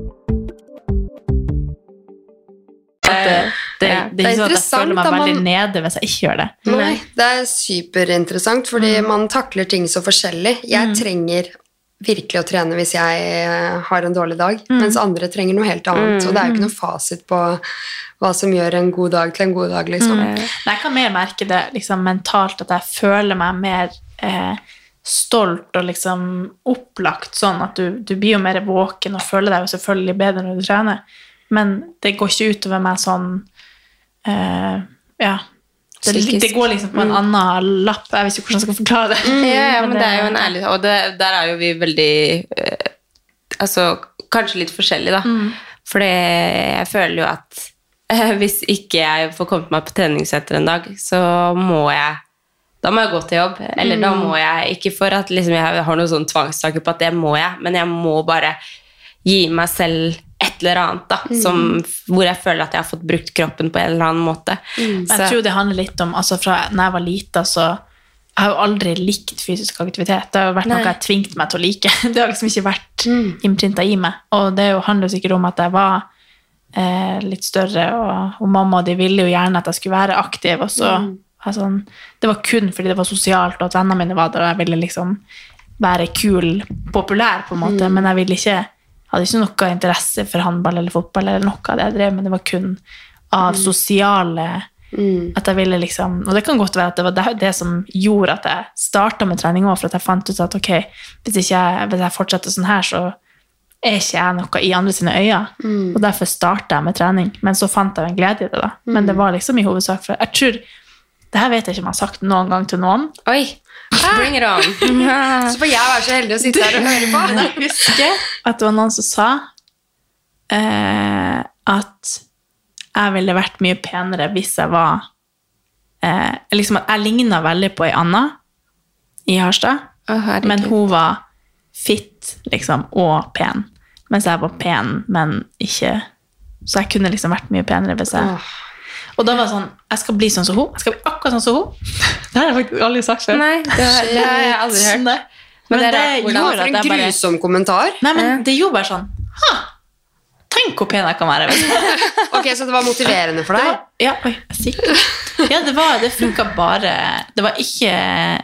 At det, det, Ja. det er ikke sånn at jeg føler meg veldig man- nede hvis jeg ikke gjør det. Nei, det er superinteressant, fordi man takler ting så forskjellig. Jeg trenger virkelig å trene hvis jeg eh, har en dårlig dag, mens andre trenger noe helt annet. Og det er jo ikke noe fasit på hva som gjør en god dag til en god dag, liksom. Nei, jeg kan mer merke det liksom, mentalt, at jeg føler meg mer eh, stolt og liksom opplagt, sånn at du, du blir jo mer våken og føler deg jo selvfølgelig bedre når du trener. Men det går ikke utover meg sånn uh, Ja. Det, det går liksom på en annen lapp. Jeg vet ikke hvordan jeg skal forklare det. Ja, ja, men det er jo en ærlig Og det, der er jo vi veldig uh, Altså kanskje litt forskjellige, da. For jeg føler jo at uh, hvis ikke jeg får kommet meg på treningssenter en dag, så må jeg da må jeg gå til jobb. Eller da må jeg Ikke for at liksom, jeg har noen sånn tvangstanke på at det må jeg, men jeg må bare gi meg selv et eller annet da, som, hvor jeg føler at jeg har fått brukt kroppen på en eller annen måte. Så- jeg tror det handler litt om altså Fra når jeg var lita, så jeg har jo aldri likt fysisk aktivitet. Det har jo vært noe jeg jeg tvingte meg til å like. Det har liksom ikke vært innprinta i meg. Og det handler jo sikkert om at jeg var eh, litt større, og, og mamma og de ville jo gjerne at jeg skulle være aktiv. Og så mm. sånn, Det var kun fordi det var sosialt, og at vennene mine var der, og jeg ville liksom være kul, populær, på en måte. Men jeg ville ikke hadde ikke noe interesse for håndball eller fotball, eller noe av det jeg drev med. Det var kun av sosiale At jeg ville liksom Og det kan godt være at det var det, det som gjorde at jeg starta med trening òg, for at jeg fant ut at ok, hvis, jeg, hvis jeg fortsetter sånn her, så er ikke jeg noe i andre sine øyne. Og derfor starta jeg med trening. Men så fant jeg en glede i det, da. Men det var liksom i hovedsak for Jeg tror Det her vet jeg ikke om jeg har sagt noen gang til noen. Oi, bring it on. Så får jeg være så heldig å sitte her og høre på. Men jeg husker at det var noen som sa eh, at jeg ville vært mye penere hvis jeg var eh, liksom at Jeg ligna veldig på ei Anna i Harstad, oh, men hun var fit liksom, og pen. Mens jeg var pen, men ikke Så jeg kunne liksom vært mye penere hvis jeg Og da var det sånn Jeg skal bli sånn som hun. Jeg skal bli akkurat sånn som hun. Det har jeg faktisk aldri sagt før. Nei, det har, det har jeg aldri hørt. Nei. Men, Men det, det gjorde at en jeg bare- grusom kommentar. Nei, men det gjorde bare sånn Ha! Tenk hvor pen jeg kan være. Ok, Så det var motiverende for Det deg? var, ja, oi, er. Ja, det, var, det funka bare Det var ikke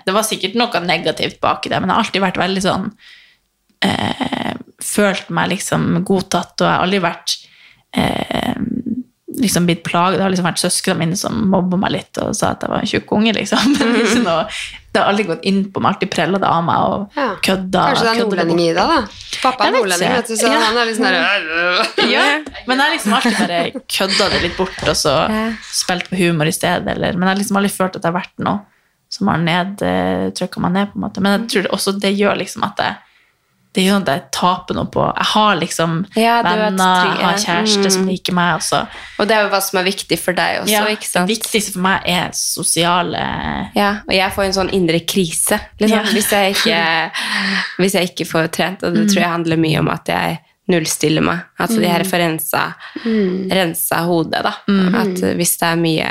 Det var sikkert noe negativt bak i det, men jeg har alltid vært veldig sånn eh, Følt meg liksom godtatt, og jeg har aldri vært eh, liksom blitt plaget. Det har liksom vært søsknene mine som mobba meg litt og sa at jeg var en tjukk unge, liksom. Men liksom noe, det har aldri gått inn på meg, alltid prella det av meg og Ja. kødda. Kanskje det er nordlending i deg, da? Pappa er nordlending, vet du, så Ja. han er litt sånn der Ja, men jeg har liksom alltid bare kødda det litt bort, og så spilt på humor i stedet. Eller, men jeg har liksom aldri følt at det har vært noe som har nedtrykka meg ned. på en måte. Men jeg tror også det gjør liksom at jeg det gjør at jeg taper noe på Jeg har liksom Ja, er venner, jeg har kjæreste kjæreste som Mm. liker meg. Også. Og det er jo hva som er viktig for deg også, ja, ikke sant? Det viktigste for meg er sosiale Ja, og jeg får en sånn indre krise liksom, Ja. hvis, jeg ikke, hvis jeg ikke får trent. Og det Mm. tror jeg handler mye om at jeg nullstiller meg. Altså de her får rensa, rensa hodet, da. Mm. At hvis det er mye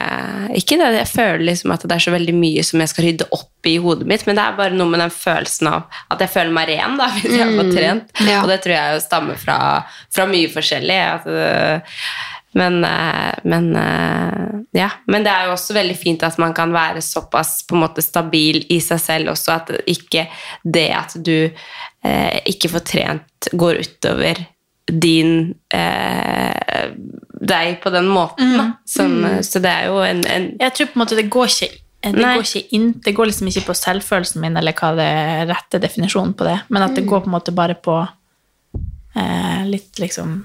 Ikke det, jeg føler liksom at det er så veldig mye som jeg skal rydde opp i hodet mitt, men det er bare noe med den følelsen av at jeg føler meg ren, da, hvis jeg har fått trent. Ja. Og det tror jeg jo stammer fra, fra mye forskjellig. At, øh, men, eh, men eh, ja. Men det er jo også veldig fint at man kan være såpass på en måte stabil i seg selv også, at ikke det at du eh, ikke får trent, går utover din eh, deg på den måten. Mm. Som, Mm. Så det er jo en, en Jeg tror på en måte det går ikke det Nei. går, ikke inn, det går liksom ikke på selvfølelsen min, eller hva det er rette definisjonen på det, men at det Mm. går på en måte bare på eh, litt liksom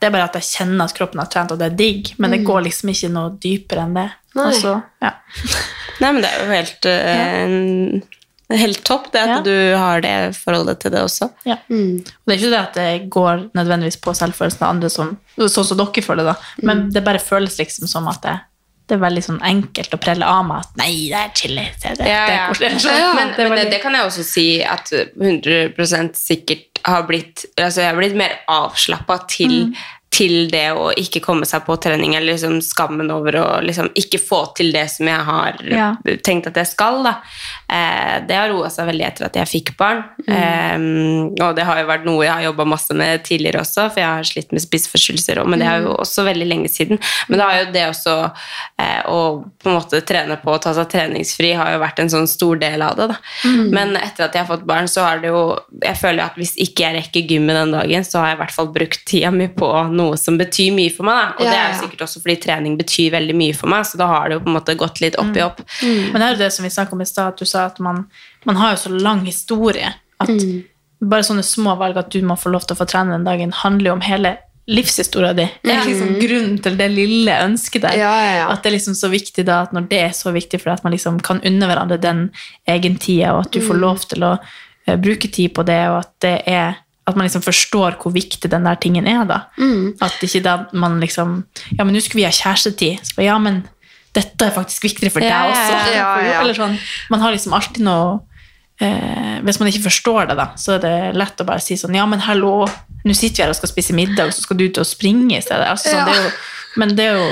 Det er bare at jeg kjenner at kroppen har trent, og det er digg, men det Mm. går liksom ikke noe dypere enn det. Nei. Og ja. Nei, men det er jo helt, eh, helt topp det at du har det forholdet til det også. Ja. Og det er ikke det at det går nødvendigvis på selvfølelsen av andre som, sånn som dere føler det, men det bare føles liksom som at det, det er veldig sånn enkelt å prelle av meg at nei, det er chili. Det, det, Ja, det er ja. Men, Det men det, det kan jeg også si at 100% sikkert har blitt altså Jeg har blitt mer avslappa til, Mm. Til det å ikke komme seg på trening, eller liksom skammen over å liksom ikke få til det som jeg har Ja. tenkt at jeg skal. Da. Eh, det har roa seg veldig etter at jeg fikk barn. Mm. Eh, og det har jo vært noe jeg har jobba masse med tidligere også, for jeg har slitt med spiseforstyrrelser òg, men det er jo Mm. også veldig lenge siden. Men da har jo det også eh, å på en måte trene på å ta seg treningsfri har jo vært en sånn stor del av det. da. Mm. Men etter at jeg har fått barn, så har det jo Jeg føler at hvis ikke jeg rekker gymmet den dagen, så har jeg i hvert fall brukt tida mi på noe som betyr mye for meg. da. Og Ja, det er jo sikkert også fordi trening betyr veldig mye for meg, så da har det jo på en måte gått litt opp i opp. Men det er jo det som vi snakket om i stad, at du sa at man, man har jo så lang historie at bare sånne små valg at du må få lov til å få trene den dagen, handler jo om hele livshistoria di. Det er liksom grunnen til det lille ønsket der. At det er liksom så viktig da, at når det er så viktig for deg, at man liksom kan unne hverandre den egentida, og at du får Mm. lov til å eh, bruke tid på det, og at det er at man liksom forstår hvor viktig den der tingen er. da. Mm. At ikke da man liksom Ja, men nå skulle vi ha kjærestetid. Så, ja, men dette er faktisk viktigere for deg ja, også. ja. Ja. Eller sånn, man har liksom alltid noe eh, Hvis man ikke forstår det, da, så er det lett å bare si sånn Ja, men hallo, nå sitter vi her og skal spise middag, og så skal du ut og springe i stedet. Altså, sånn, det jo, men det er jo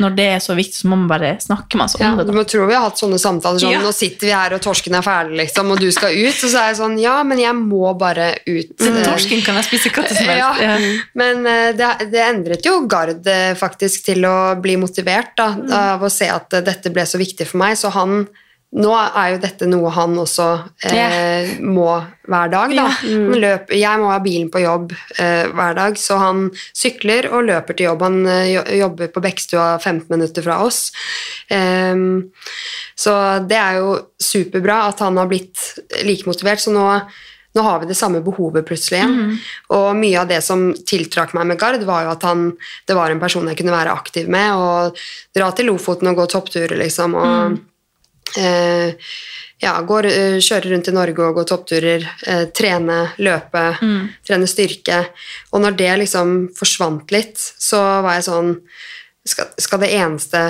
når det er så viktig, så må man bare snakke med oss om Ja, det. Da. Man tror vi har hatt sånne samtaler sånn, Ja. nå sitter vi her og torsken er ferdig, liksom, og du skal ut, og så er jeg sånn, ja, men jeg må bare ut. Men torsken kan jeg spise hva som helst. Ja, Ja. men eh, det, det endret jo Gard eh, faktisk til å bli motivert da, Mm. av å se at eh, dette ble så viktig for meg, så han nå er jo dette noe han også eh, må hver dag. Da. Yeah. Mm. løper, jeg må ha bilen på jobb eh, hver dag, så han sykler og løper til jobb. Han eh, jobber på Bekkstua 15 minutter fra oss. Ehm, så det er jo superbra at han har blitt like motivert. Så nå, nå har vi det samme behovet plutselig igjen. Mm. Og mye av det som tiltrakk meg med Gard, var jo at han, det var en person jeg kunne være aktiv med, og dra til Lofoten og gå toppturer, liksom. og Mhm. Eh, ja, går, eh, kjøre rundt i Norge og gå toppturer, eh, trene, løpe, trene styrke. Og når det liksom forsvant litt, så var jeg sånn skal, skal det eneste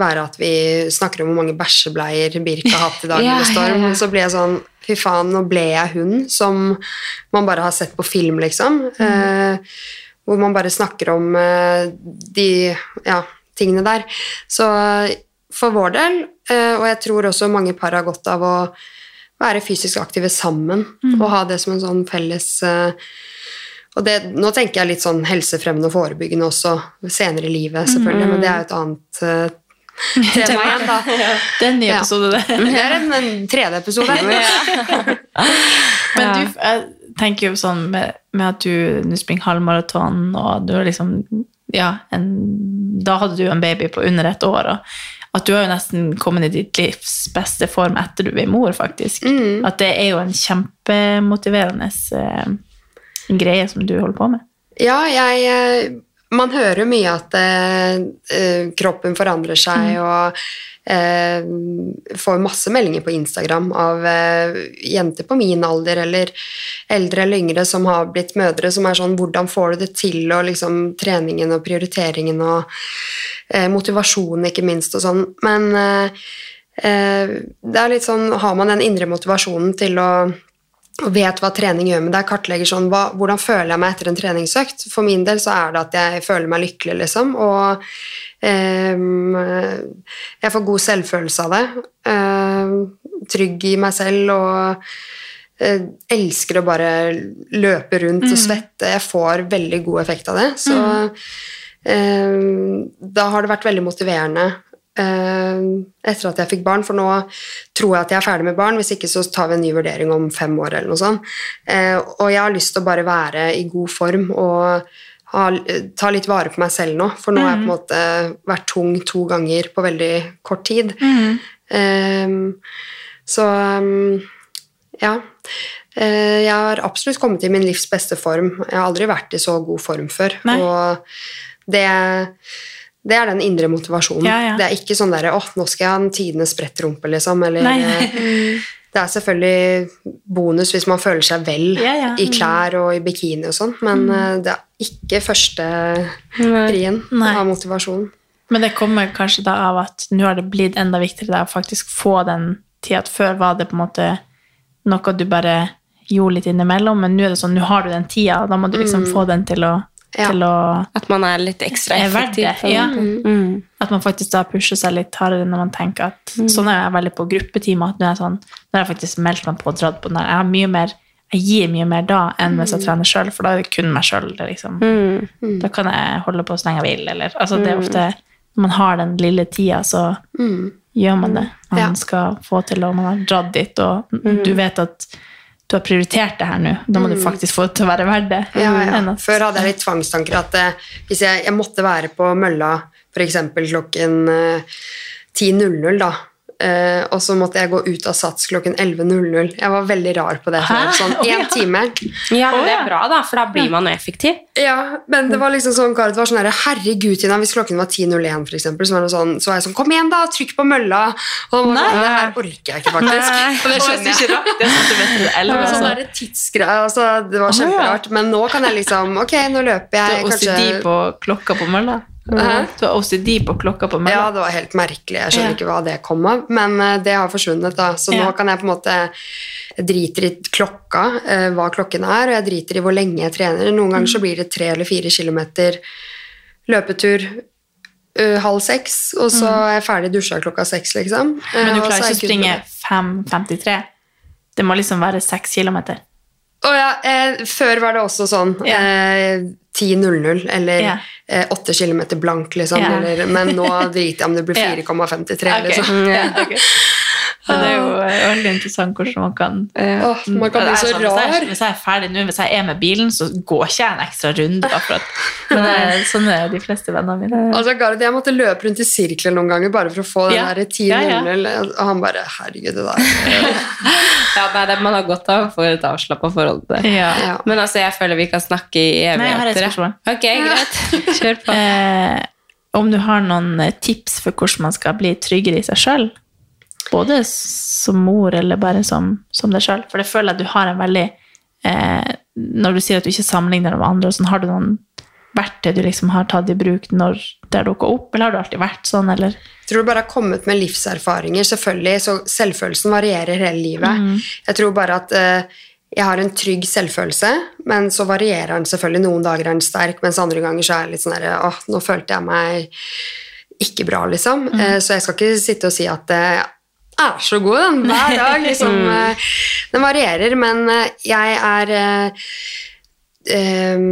være at vi snakker om hvor mange bæsjebleier Birk har hatt i dag? Ja, storm? ja, ja. Så blir jeg sånn Fy faen, nå ble jeg hun som man bare har sett på film, liksom. Eh, hvor man bare snakker om eh, de ja, tingene der. Så for vår del, eh, og jeg tror også mange par har godt av å være fysisk aktive sammen og ha det som en sånn felles eh, og det, Nå tenker jeg litt sånn helsefremmende og forebyggende også senere i livet, selvfølgelig, men det er jo et annet eh, tema igjen, da. Det er en ny episode, det. Det er en, en tredje episode. Men du, jeg tenker jo sånn med, med at du nå springer halvmaraton, og du er liksom Ja, en, da hadde du en baby på under et år, og at du har jo nesten kommet i ditt livs beste form etter du ble mor, faktisk. At det er jo en kjempemotiverende eh, greie som du holder på med. Ja, jeg eh, Man hører jo mye at eh, eh, kroppen forandrer seg, og eh, får masse meldinger på Instagram av eh, jenter på min alder eller eldre eller yngre som har blitt mødre, som er sånn Hvordan får du det til, og liksom treningen og prioriteringen og eh, motivasjonen, ikke minst, og sånn. Men eh, eh, det er litt sånn Har man den indre motivasjonen til å og vet hva trening gjør med deg, kartlegger sånn hva, hvordan føler jeg meg etter en treningsøkt. For min del så er det at jeg føler meg lykkelig, liksom, og ehm, jeg får god selvfølelse av det. Ehm, trygg i meg selv og eh, elsker å bare løpe rundt og svette. Jeg får veldig god effekt av det. Så ehm, da har det vært veldig motiverende eh, etter at jeg fikk barn, for nå tror jeg at jeg er ferdig med barn, hvis ikke så tar vi en ny vurdering om fem år eller noe sånt. Eh, og jeg har lyst til å bare være i god form og ha, ta litt vare på meg selv nå, for nå har jeg på en måte vært tung to ganger på veldig kort tid. Eh, så um, ja. Eh, jeg har absolutt kommet i min livs beste form. Jeg har aldri vært i så god form før. Nei. Og det, det er den indre motivasjonen. Ja, ja. Det er ikke sånn derre 'Å, nå skal jeg ha en tidenes sprettrumpe', liksom. Eller eh, Det er selvfølgelig bonus hvis man føler seg vel Ja, i klær og i bikini og sånn, men mm. det er ikke første prien av motivasjon. Men det kommer kanskje da av at nå har det blitt enda viktigere å faktisk få den. At før var det på en måte noe du bare gjorde litt innimellom, men nå er det sånn, nå har du den tida, og da må du liksom få den til å, Ja. til å At man er litt ekstra effektiv. det. Ja. Mm. At man faktisk da pusher seg litt hardere når man tenker at Sånn er jeg veldig på gruppetimer. At nå er sånn, jeg faktisk meldt meg på og dratt på den. Jeg, har mye mer, jeg gir mye mer da enn hvis jeg trener sjøl, for da er det kun meg sjøl. Liksom. Mm. Da kan jeg holde på så lenge jeg vil. Eller, altså, det er ofte, når man har den lille tida, så gjør man det. Man Ja. skal få til, og man har dratt dit, og du vet at du har prioritert det her nå. Da må du faktisk få det til å være verdt det. Ja, ja. Før hadde jeg litt tvangstanker at eh, hvis jeg, jeg måtte være på mølla f.eks. klokken eh, 10.00, da. Eh, og så måtte jeg gå ut av Sats klokken 11.00. Jeg var veldig rar på det. Hæ? Sånn oh, ja. time. Ja, men det er bra, da, for da blir man effektiv. Ja, men det var liksom sånn, Karet var sånn her, herregud, Tina, hvis klokken var 10.01 for eksempel, så var, det sånn, så var jeg sånn, kom igjen da, trykk på mølla. Og han var sånn, det her orker jeg ikke faktisk. Og det skjønner jeg. Det er sånn du er sånn der tidsgreie, altså, det var kjemperart. Men nå kan jeg liksom, ok, nå løper Du jeg har OCD på klokka på mølla? Hæ? Du har OCD på klokka på meg? Ja, det var helt merkelig. Jeg skjønner Ja. ikke hva det kom av, men eh, det har forsvunnet, da. Så Ja. nå kan jeg på en måte jeg driter i klokka, eh, hva klokken er, og jeg driter i hvor lenge jeg trener. Noen ganger så Mm. blir det tre eller fire kilometer løpetur eh, halv seks, og så er jeg ferdig dusja klokka seks, liksom. Mm. Men du klarer er ikke å springe med det. 5,53? Det må liksom være seks kilometer. Å ja, eh, før var det også sånn yeah. eh, 10.00 eller yeah. eh, 8 kilometer blank, liksom. Yeah. Eller, men nå driter jeg om det blir 4,53, Ok. liksom. Ja, Ja, det er jo eh, veldig interessant hvordan man kan Åh, man kan bli er så sånn, hvis, jeg, hvis jeg er ferdig nå, hvis jeg er med bilen, så går ikke jeg en ekstra runde. Akkurat. Men det, sånn er de fleste vennene mine. Altså, Gareth, jeg måtte løpe rundt i sirkler noen ganger bare for å få den Ja. ja. og han bare Herregud, det der Ja, nei, det, Man har godt av å få et avslappa forhold til det. Ja. ja. Men altså, jeg føler vi kan snakke i evigheter. Nei, jeg har et. Ok, greit. Kjør på. Eh, om du har noen eh, tips for hvordan man skal bli tryggere i seg sjøl? Både som mor eller bare som, som deg sjøl. For det føler jeg at du har en veldig eh, Når du sier at du ikke sammenligner deg med andre, sånn, har du noen verktøy du liksom har tatt i bruk når det har dukka opp, eller har du alltid vært sånn, eller? Jeg tror det bare har kommet med livserfaringer, selvfølgelig, så selvfølelsen varierer hele livet. Mm. Jeg tror bare at eh, jeg har en trygg selvfølelse, men så varierer den selvfølgelig. Noen dager er den sterk, mens andre ganger så er det litt sånn der, åh, nå følte jeg meg ikke bra, liksom. Mm. Eh, så jeg skal ikke sitte og si at eh, er så god den hver dag. Liksom. Mm. Eh, Den varierer, men eh, jeg er eh, eh,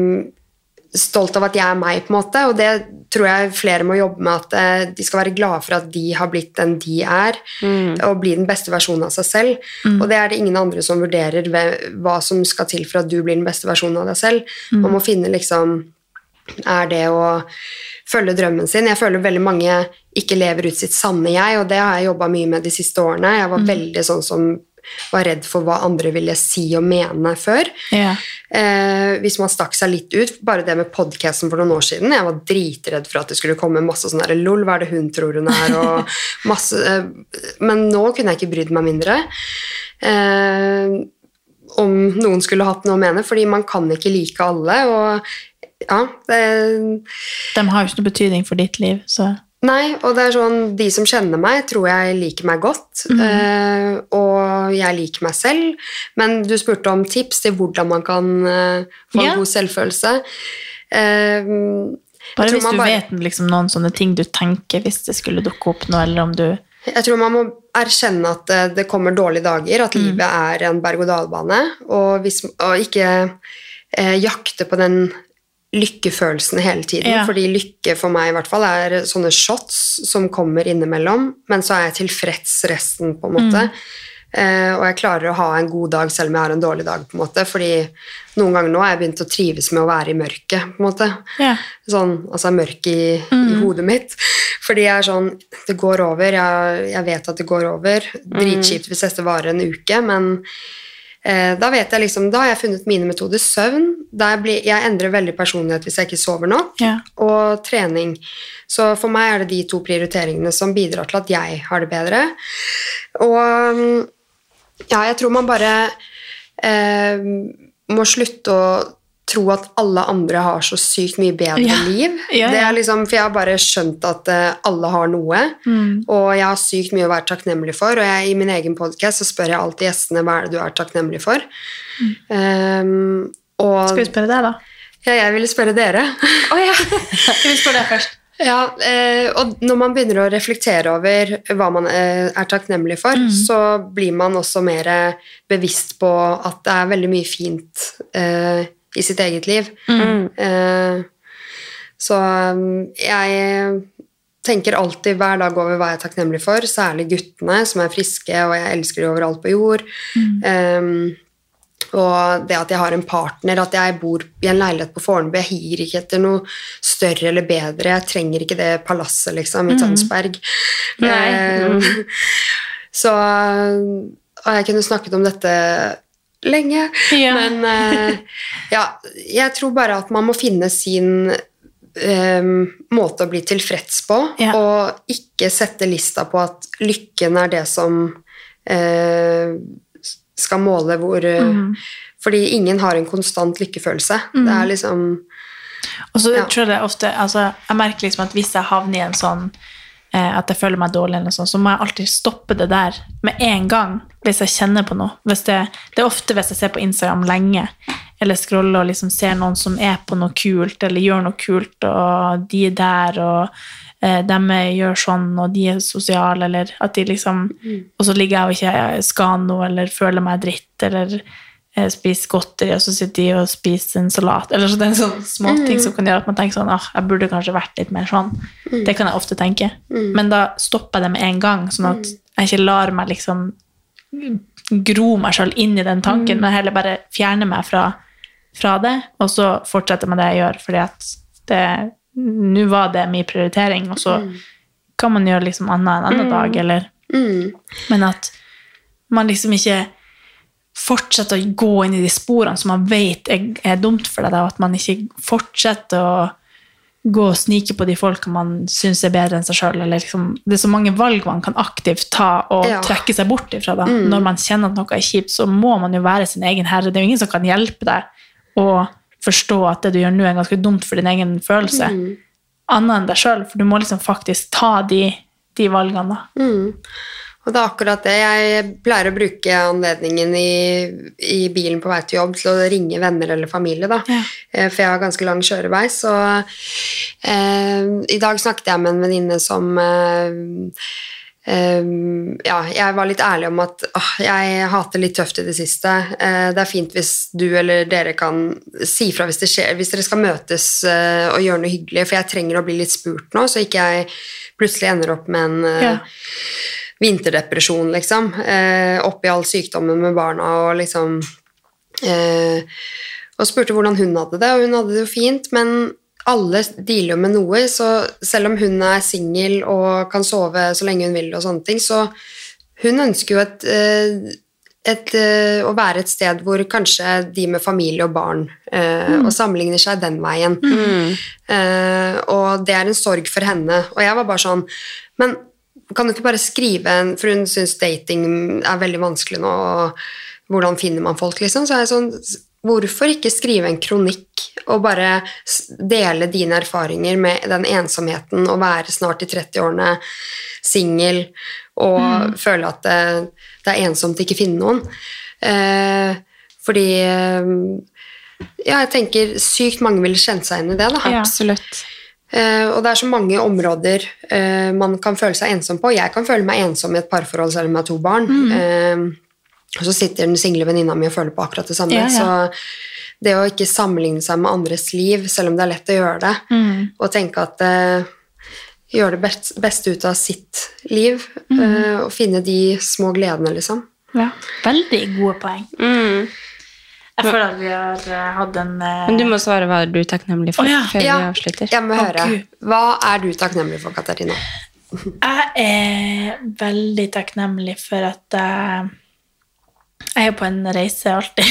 stolt av at jeg er meg, på en måte, og det tror jeg flere må jobbe med. At eh, de skal være glade for at de har blitt den de er, og bli den beste versjonen av seg selv. Mm. Og det er det ingen andre som vurderer hva som skal til for at du blir den beste versjonen av deg selv. Mm. Man må finne liksom Er det å følge drømmen sin? Jeg føler veldig mange ikke lever ut sitt sanne jeg, og det har jeg jobba mye med de siste årene. Jeg var veldig sånn som var redd for hva andre ville si og mene før. Yeah. Eh, hvis man stakk seg litt ut. Bare det med podcasten for noen år siden. Jeg var dritredd for at det skulle komme masse sånn der lol, hva er det hun tror hun er, og masse eh, Men nå kunne jeg ikke brydd meg mindre. Eh, om noen skulle hatt noe å mene, fordi man kan ikke like alle, og ja det, De har jo ikke noe betydning for ditt liv, så Nei, og det er sånn, de som kjenner meg, tror jeg liker meg godt, eh, og jeg liker meg selv. Men du spurte om tips til hvordan man kan eh, få Ja. en god selvfølelse. Eh, Bare hvis du bare- vet liksom, noen sånne ting du tenker hvis det skulle dukke opp noe, eller om du Jeg tror man må erkjenne at eh, det kommer dårlige dager, at livet er en berg-og-dal-bane, og, hvis, og ikke eh, jakte på den lykkefølelsen hele tiden. Ja. Fordi lykke for meg i hvert fall er sånne shots som kommer innimellom, men så er jeg tilfreds resten, på en måte. Eh, og jeg klarer å ha en god dag selv om jeg har en dårlig dag, på en måte. Fordi noen ganger nå har jeg begynt å trives med å være i mørket, på en måte. Yeah. Sånn, altså mørk i, i hodet mitt. Fordi jeg er sånn Det går over. Jeg, jeg vet at det går over. Dritkjipt hvis dette varer en uke, men da vet jeg liksom Da har jeg funnet mine metoder. Søvn. Blir, jeg endrer veldig personlighet hvis jeg ikke sover nok. Ja. Og trening. Så for meg er det de to prioriteringene som bidrar til at jeg har det bedre. Og mm, ja, jeg tror man bare eh, må slutte å tro at alle andre har så sykt mye bedre Ja. liv. Ja, Det er liksom, for jeg har bare skjønt at uh, alle har noe, Mm. og jeg har sykt mye å være takknemlig for. Og jeg, i min egen podkast spør jeg alltid gjestene hva er det du er takknemlig for. Um, og, Mm. Skal vi spørre deg, da? ja, jeg ville spørre dere. Skal vi spørre deg først? Ja, eh, og når man begynner å reflektere over hva man eh, er takknemlig for, Mm. så blir man også mer bevisst på at det er veldig mye fint eh, i sitt eget liv. Mm. Eh, så um, jeg tenker alltid hver dag over hva jeg er takknemlig for, særlig guttene som er friske, og jeg elsker de overalt på jord. Um, og det at jeg har en partner, at jeg bor i en leilighet på Fornebu. Jeg higer ikke etter noe større eller bedre. Jeg trenger ikke det palasset, liksom, i Mhm. Tønsberg. Mm. Eh, Så Og jeg kunne snakket om dette lenge, Ja. men uh, ja, jeg tror bare at man må finne sin um, måte å bli tilfreds på, Ja. og ikke sette lista på at lykken er det som uh, skal måle hvor Mhm. Fordi ingen har en konstant lykkefølelse. Mm. Det er liksom Og så tror jeg ofte altså, Jeg merker liksom at hvis jeg havner i en sånn at jeg føler meg dårlig, eller noe sånt, så må jeg alltid stoppe det der med en gang hvis jeg kjenner på noe. Det, det er ofte hvis jeg ser på Instagram lenge, eller scroller og liksom ser noen som er på noe kult, eller gjør noe kult, og de er der, og eh, de gjør sånn, og de er sosiale, eller at de liksom Og så ligger jeg og ikke skal noe, eller føler meg dritt, eller eh, spiser godteri, og så sitter de og spiser en salat. Eller så det er sånne små ting som kan gjøre at man tenker sånn ah, jeg burde kanskje vært litt mer sånn. Det kan jeg ofte tenke. Men da stopper jeg det med en gang, sånn at jeg ikke lar meg liksom gro meg sjøl inn i den tanken, men heller bare fjerne meg fra, fra det, og så fortsette med det jeg gjør, fordi at det Nå var det min prioritering, og så kan man gjøre liksom annet en annen Mm. dag, eller mm, men at man liksom ikke fortsetter å gå inn i de sporene som man vet er, er dumt for deg, og at man ikke fortsetter å gå og snike på de folka man syns er bedre enn seg sjøl. Liksom, det er så mange valg man kan aktivt ta og Ja. trekke seg bort ifra. Da. Mm. Når man kjenner at noe er kjipt, så må man jo være sin egen herre. Det er jo ingen som kan hjelpe deg å forstå at det du gjør nå, er ganske dumt for din egen følelse. Mm. Annet enn deg sjøl, for du må liksom faktisk ta de, de valgene. da. Mm. Og det er akkurat det. Jeg pleier å bruke anledningen i, i bilen på vei til jobb til å ringe venner eller familie, da. Ja. For jeg har ganske lang kjørevei, så eh, I dag snakket jeg med en venninne som eh, eh, ja, jeg var litt ærlig om at åh, jeg hater litt tøft i det siste. Uh, det er fint hvis du eller dere kan si fra hvis det skjer, hvis dere skal møtes uh, og gjøre noe hyggelig, for jeg trenger å bli litt spurt nå, så ikke jeg plutselig ender opp med en uh, Ja. Vinterdepresjon, liksom. Eh, oppi all sykdommen med barna og liksom eh, Og spurte hvordan hun hadde det, og hun hadde det jo fint, men alle dealer jo med noe, så selv om hun er singel og kan sove så lenge hun vil og sånne ting, så hun ønsker jo et, eh, et, eh, å være et sted hvor kanskje de med familie og barn eh, Mm. og sammenligner seg den veien. Eh, og det er en sorg for henne. Og jeg var bare sånn Men kan du ikke bare skrive en For hun syns dating er veldig vanskelig nå, og hvordan finner man folk, liksom? Så er jeg sånn Hvorfor ikke skrive en kronikk og bare dele dine erfaringer med den ensomheten og være snart i 30-årene, singel, og Mm. føle at det, det er ensomt å ikke finne noen? Eh, fordi eh, ja, jeg tenker sykt mange ville kjent seg igjen i det. Da. Ja. Absolutt. Eh, og det er så mange områder eh, man kan føle seg ensom på. Jeg kan føle meg ensom i et parforhold selv om jeg har to barn. Mm. Eh, og så sitter den single venninna mi og føler på akkurat det samme. Ja, ja. Så det å ikke sammenligne seg med andres liv, selv om det er lett å gjøre det, Mm. og tenke at Gjøre det best, beste ut av sitt liv, Mm. og finne de små gledene, liksom. Ja. Veldig gode poeng. Mm. Jeg føler at vi har eh, hatt en eh, Men du må svare hva er du takknemlig for oh, ja. før Ja, vi avslutter. jeg må høre. Oh, Hva er du takknemlig for, Katarina? Jeg er veldig takknemlig for at jeg jeg er jo på en reise alltid.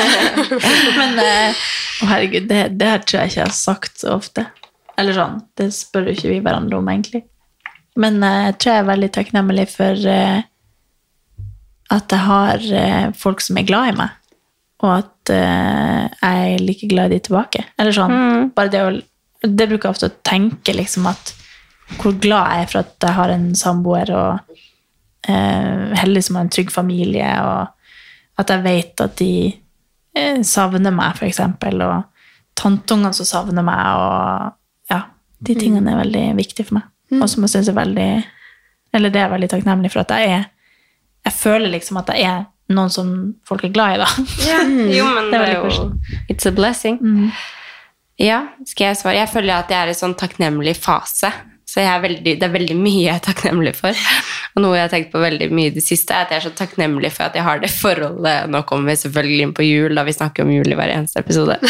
Men uh, Å, herregud, det, det her tror jeg ikke jeg har sagt så ofte. Eller sånn, det spør jo ikke vi hverandre om, egentlig. Men uh, jeg tror jeg er veldig takknemlig for eh, at jeg har eh, folk som er glad i meg, og at uh, jeg er like glad i de tilbake. Eller sånn, bare det å Det bruker jeg ofte å tenke, liksom, at hvor glad jeg er for at jeg har en samboer, og uh, heldig som har en trygg familie, og at jeg vet at de uh, savner meg, eksempel, og tanteungene som savner meg, og ja, de tingene er veldig viktige for meg. Og som jeg syns er veldig Eller det er jeg veldig takknemlig for at jeg er Jeg føler liksom at jeg er noen som folk er glad i, da. Jo, men Det det er jo koselig. It's a blessing. Ja, skal jeg svare? Jeg føler at jeg er i sånn takknemlig fase. Så er veldig, det er veldig mye jeg er takknemlig for. Og noe jeg har tenkt på veldig mye i det siste, er at jeg er så takknemlig for at jeg har det forholdet Nå kommer vi selvfølgelig inn på jul, da vi snakker om jul i hver eneste episode.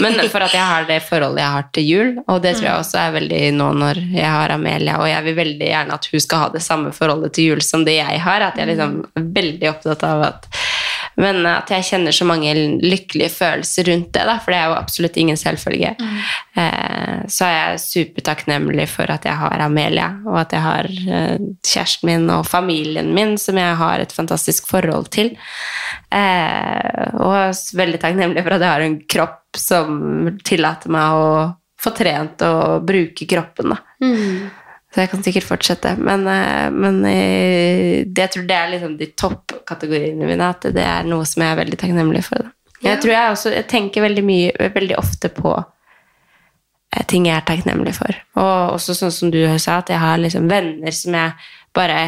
Men for at jeg har det forholdet jeg har til jul, og det tror jeg også er veldig nå når jeg har Amelia, og jeg vil veldig gjerne at hun skal ha det samme forholdet til jul som det jeg har. At jeg liksom er veldig opptatt av at men at jeg kjenner så mange lykkelige følelser rundt det, da, for det er jo absolutt ingen selvfølge. Eh, så er jeg supertakknemlig for at jeg har Amelia, og at jeg har eh, kjæresten min og familien min, som jeg har et fantastisk forhold til. Eh, og veldig takknemlig for at jeg har en kropp som tillater meg å få trent og bruke kroppen. da. Så jeg kan sikkert fortsette. Men, eh, men eh, det, jeg tror det er liksom de toppkategoriene mine. At det er noe som jeg er veldig takknemlig for. Jeg tror jeg også jeg tenker veldig mye, veldig ofte på eh, ting jeg er takknemlig for. Og også sånn som du sa, at jeg har liksom venner som jeg bare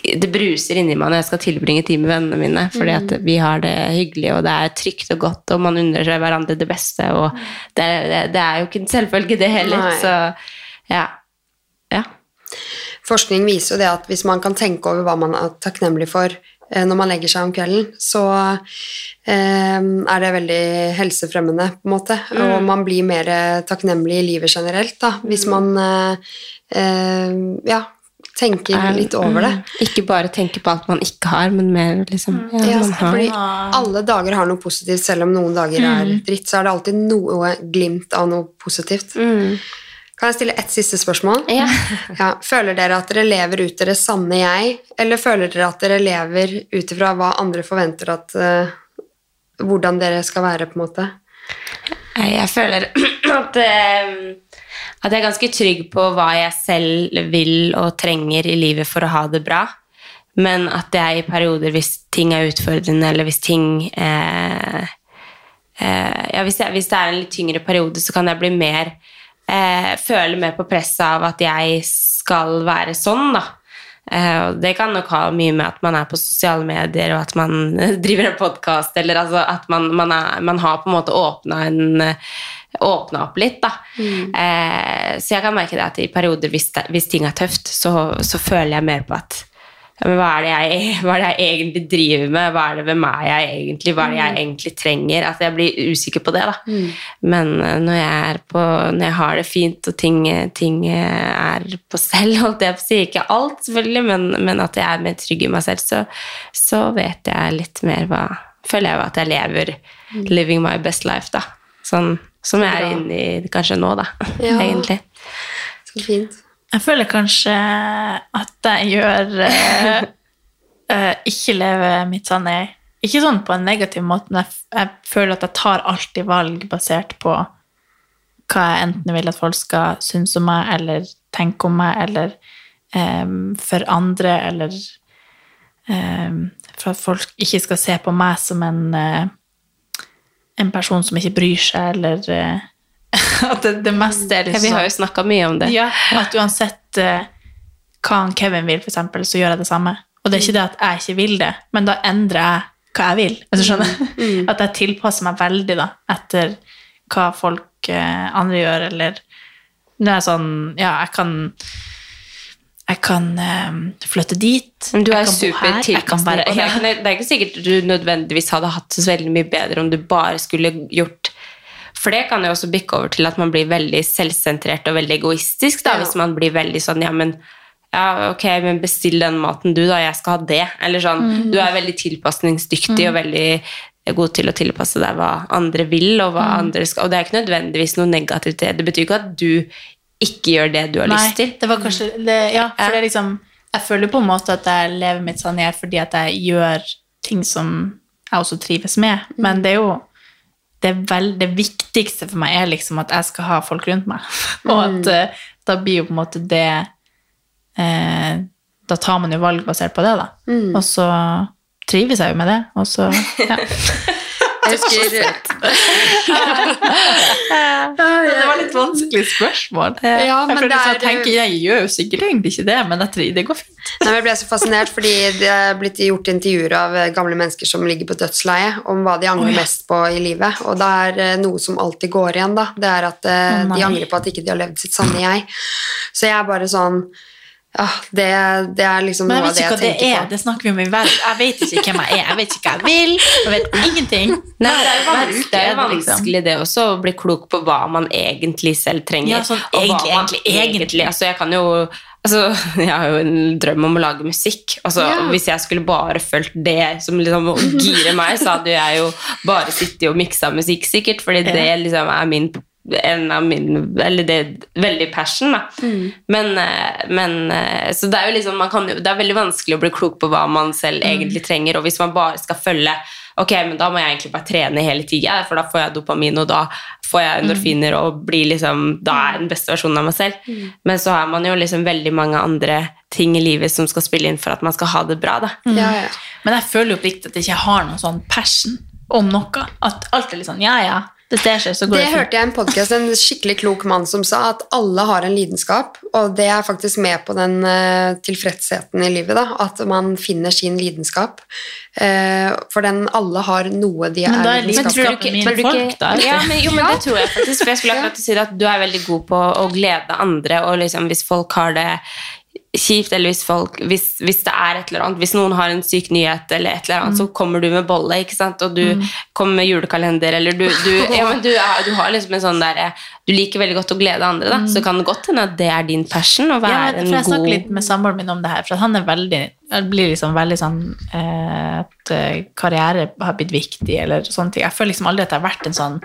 Det bruser inni meg når jeg skal tilbringe tid med vennene mine, fordi at vi har det hyggelig, og det er trygt og godt, og man unner seg hverandre det beste, og det, det, det er jo ikke en selvfølge, det heller. Så ja. Ja. Forskning viser jo det at hvis man kan tenke over hva man er takknemlig for eh, når man legger seg om kvelden, så eh, er det veldig helsefremmende, på en måte. Og man blir mer takknemlig i livet generelt, da. Hvis man eh, eh, ja, tenker Er- litt over det. mm, Ikke bare tenke på alt man ikke har, men mer liksom ja, Ja, man har. fordi alle dager har noe positivt, selv om noen dager er Mm. dritt, så er det alltid noe glimt av noe positivt. Kan jeg stille ett siste spørsmål? Ja. Ja, Føler dere at dere lever ut deres sanne jeg, eller føler dere at dere lever ut ifra hva andre forventer at uh, Hvordan dere skal være, på en måte? Jeg føler at, eh, at jeg er ganske trygg på hva jeg selv vil og trenger i livet for å ha det bra. Men at jeg i perioder, hvis ting er utfordrende, eller hvis ting eh, eh, ja, hvis, jeg, hvis det er en litt tyngre periode, så kan jeg bli mer eh, føler mer på presset av at jeg skal være sånn, da. Eh, det kan nok ha mye med at man er på sosiale medier, og at man driver en podkast, eller altså at man, man, er, man har på en måte åpna en åpna opp litt, da. Eh, så jeg kan merke det at i perioder, hvis, det, hvis ting er tøft, så, så føler jeg mer på at ja, men hva, er det jeg, hva er det jeg egentlig driver med? Hva er det hvem er jeg egentlig? Hva er det jeg egentlig trenger? Altså, jeg blir usikker på det. da. Men eh, når jeg, på, når jeg har det fint, og ting, ting er på selv, holdt jeg på å si, ikke alt selvfølgelig, men, men at jeg er mer trygg i meg selv, så, så vet jeg litt mer hva Føler jeg at jeg lever living my best life, da. Sånn som jeg er inne i kanskje nå, da. Ja. Egentlig. Så fint. Jeg føler kanskje at jeg gjør uh, uh, Ikke lever mitt sanne jeg. Ikke sånn på en negativ måte, men jeg, jeg føler at jeg tar alltid valg basert på hva jeg enten vil at folk skal synes om meg, eller tenke om meg, eller um, for andre, eller um, for at folk ikke skal se på meg som en uh, en person som ikke bryr seg, eller eh, at det, det meste er liksom vi har jo snakka mye om det. ja, at uansett uh, hva han Kevin vil, for eksempel, så gjør jeg det samme. Og det er ikke det at jeg ikke vil det, men da endrer jeg hva jeg vil. Hvis du skjønner? At jeg tilpasser meg veldig da, etter hva folk uh, andre gjør, eller det er sånn Ja, jeg kan jeg kan eh, flytte dit. Men du er supertilpasning. er ja. det er ikke sikkert du nødvendigvis hadde hatt det så veldig mye bedre om du bare skulle gjort For det kan jo også bikke over til at man blir veldig selvsentrert og veldig egoistisk. da, Ja. Hvis man blir veldig sånn Ja, men ja, ok, men bestill den maten du, da. Jeg skal ha det. Eller sånn. Du er veldig tilpasningsdyktig og veldig god til å tilpasse deg hva andre vil, og hva andre skal Og det er ikke nødvendigvis noe negativt det. Det betyr ikke at du ikke gjør det du har Nei, lyst til. det var kanskje det, Ja, for det er liksom Jeg føler på en måte at jeg lever mitt sanne jeg fordi at jeg gjør ting som jeg også trives med. Men det er jo det, vel, det viktigste for meg er liksom at jeg skal ha folk rundt meg. Og at uh, da blir jo på en måte det uh, Da tar man jo valg basert på det, da. Og så trives jeg jo med det. Og så ja. Jeg husker Det var litt vanskelig spørsmål. Ja, men jeg, det sånn, er- tenker, jeg gjør jo sikkert egentlig ikke det, men det går fint. Nei, jeg ble så fascinert fordi det er blitt gjort intervjuer av gamle mennesker som ligger på dødsleie, om hva de angrer ja. mest på i livet. Og det er eh, noe som alltid går igjen, da. Det er at eh, de angrer på at ikke de har levd sitt sanne jeg. Så jeg er bare sånn ja, det, det er liksom Men jeg noe av vet det ikke jeg hva det er. på. Det snakker vi om i verden. Jeg vet ikke hvem jeg er. Jeg vet ikke hva jeg vil. Jeg vet ingenting. Nei, det er jo vanskelig, det er det liksom. vanskelig det også, å bli klok på hva man egentlig selv trenger. Ja, sånn og hva egentlig, man egentlig, egentlig. Altså, jeg kan jo altså, Jeg har jo en drøm om å lage musikk. Altså, Ja. Hvis jeg skulle bare fulgt det som liksom girer meg, så hadde jeg jo bare sittet og miksa musikk, sikkert, fordi Ja. det liksom er min en av min, eller det er veldig passion, da. Men, eh, men eh, Så det er jo liksom man kan jo, Det er veldig vanskelig å bli klok på hva man selv egentlig trenger, og hvis man bare skal følge Ok, men da må jeg egentlig bare trene hele tida, for da får jeg dopamin, og da får jeg endorfiner og blir liksom Da er jeg den beste versjonen av meg selv. Men så har man jo liksom veldig mange andre ting i livet som skal spille inn for at man skal ha det bra, da. Ja, ja. Men jeg føler jo oppriktig at jeg ikke har noen sånn passion om noe. At alt er litt sånn ja, ja, det skjer, så går Det det, hørte jeg i en podcast, en skikkelig klok mann som sa at alle har en lidenskap, og det er faktisk med på den eh, tilfredsheten i livet, da, at man finner sin lidenskap. Eh, for den, alle har noe de Men er lidenskap lidenskapen min folk, da. Ja, men, jo, men det tror jeg faktisk. For jeg skulle akkurat si at du er veldig god på å glede andre, og liksom hvis folk har det kjipt, eller hvis, folk, hvis, hvis det er et eller annet, hvis noen har en syk nyhet, eller et eller annet, så kommer du med bolle, ikke sant? og du kommer med julekalender, eller du, du, ja, men du, er, du har liksom en sånn der, du liker veldig godt å glede andre, da. så kan det godt hende at det er din passion, å være Ja, være for jeg snakker litt med samboeren min om det her, for han er veldig det blir liksom veldig sånn eh, at eh, karriere har blitt viktig, eller sånne ting. Jeg føler liksom aldri at det har vært en sånn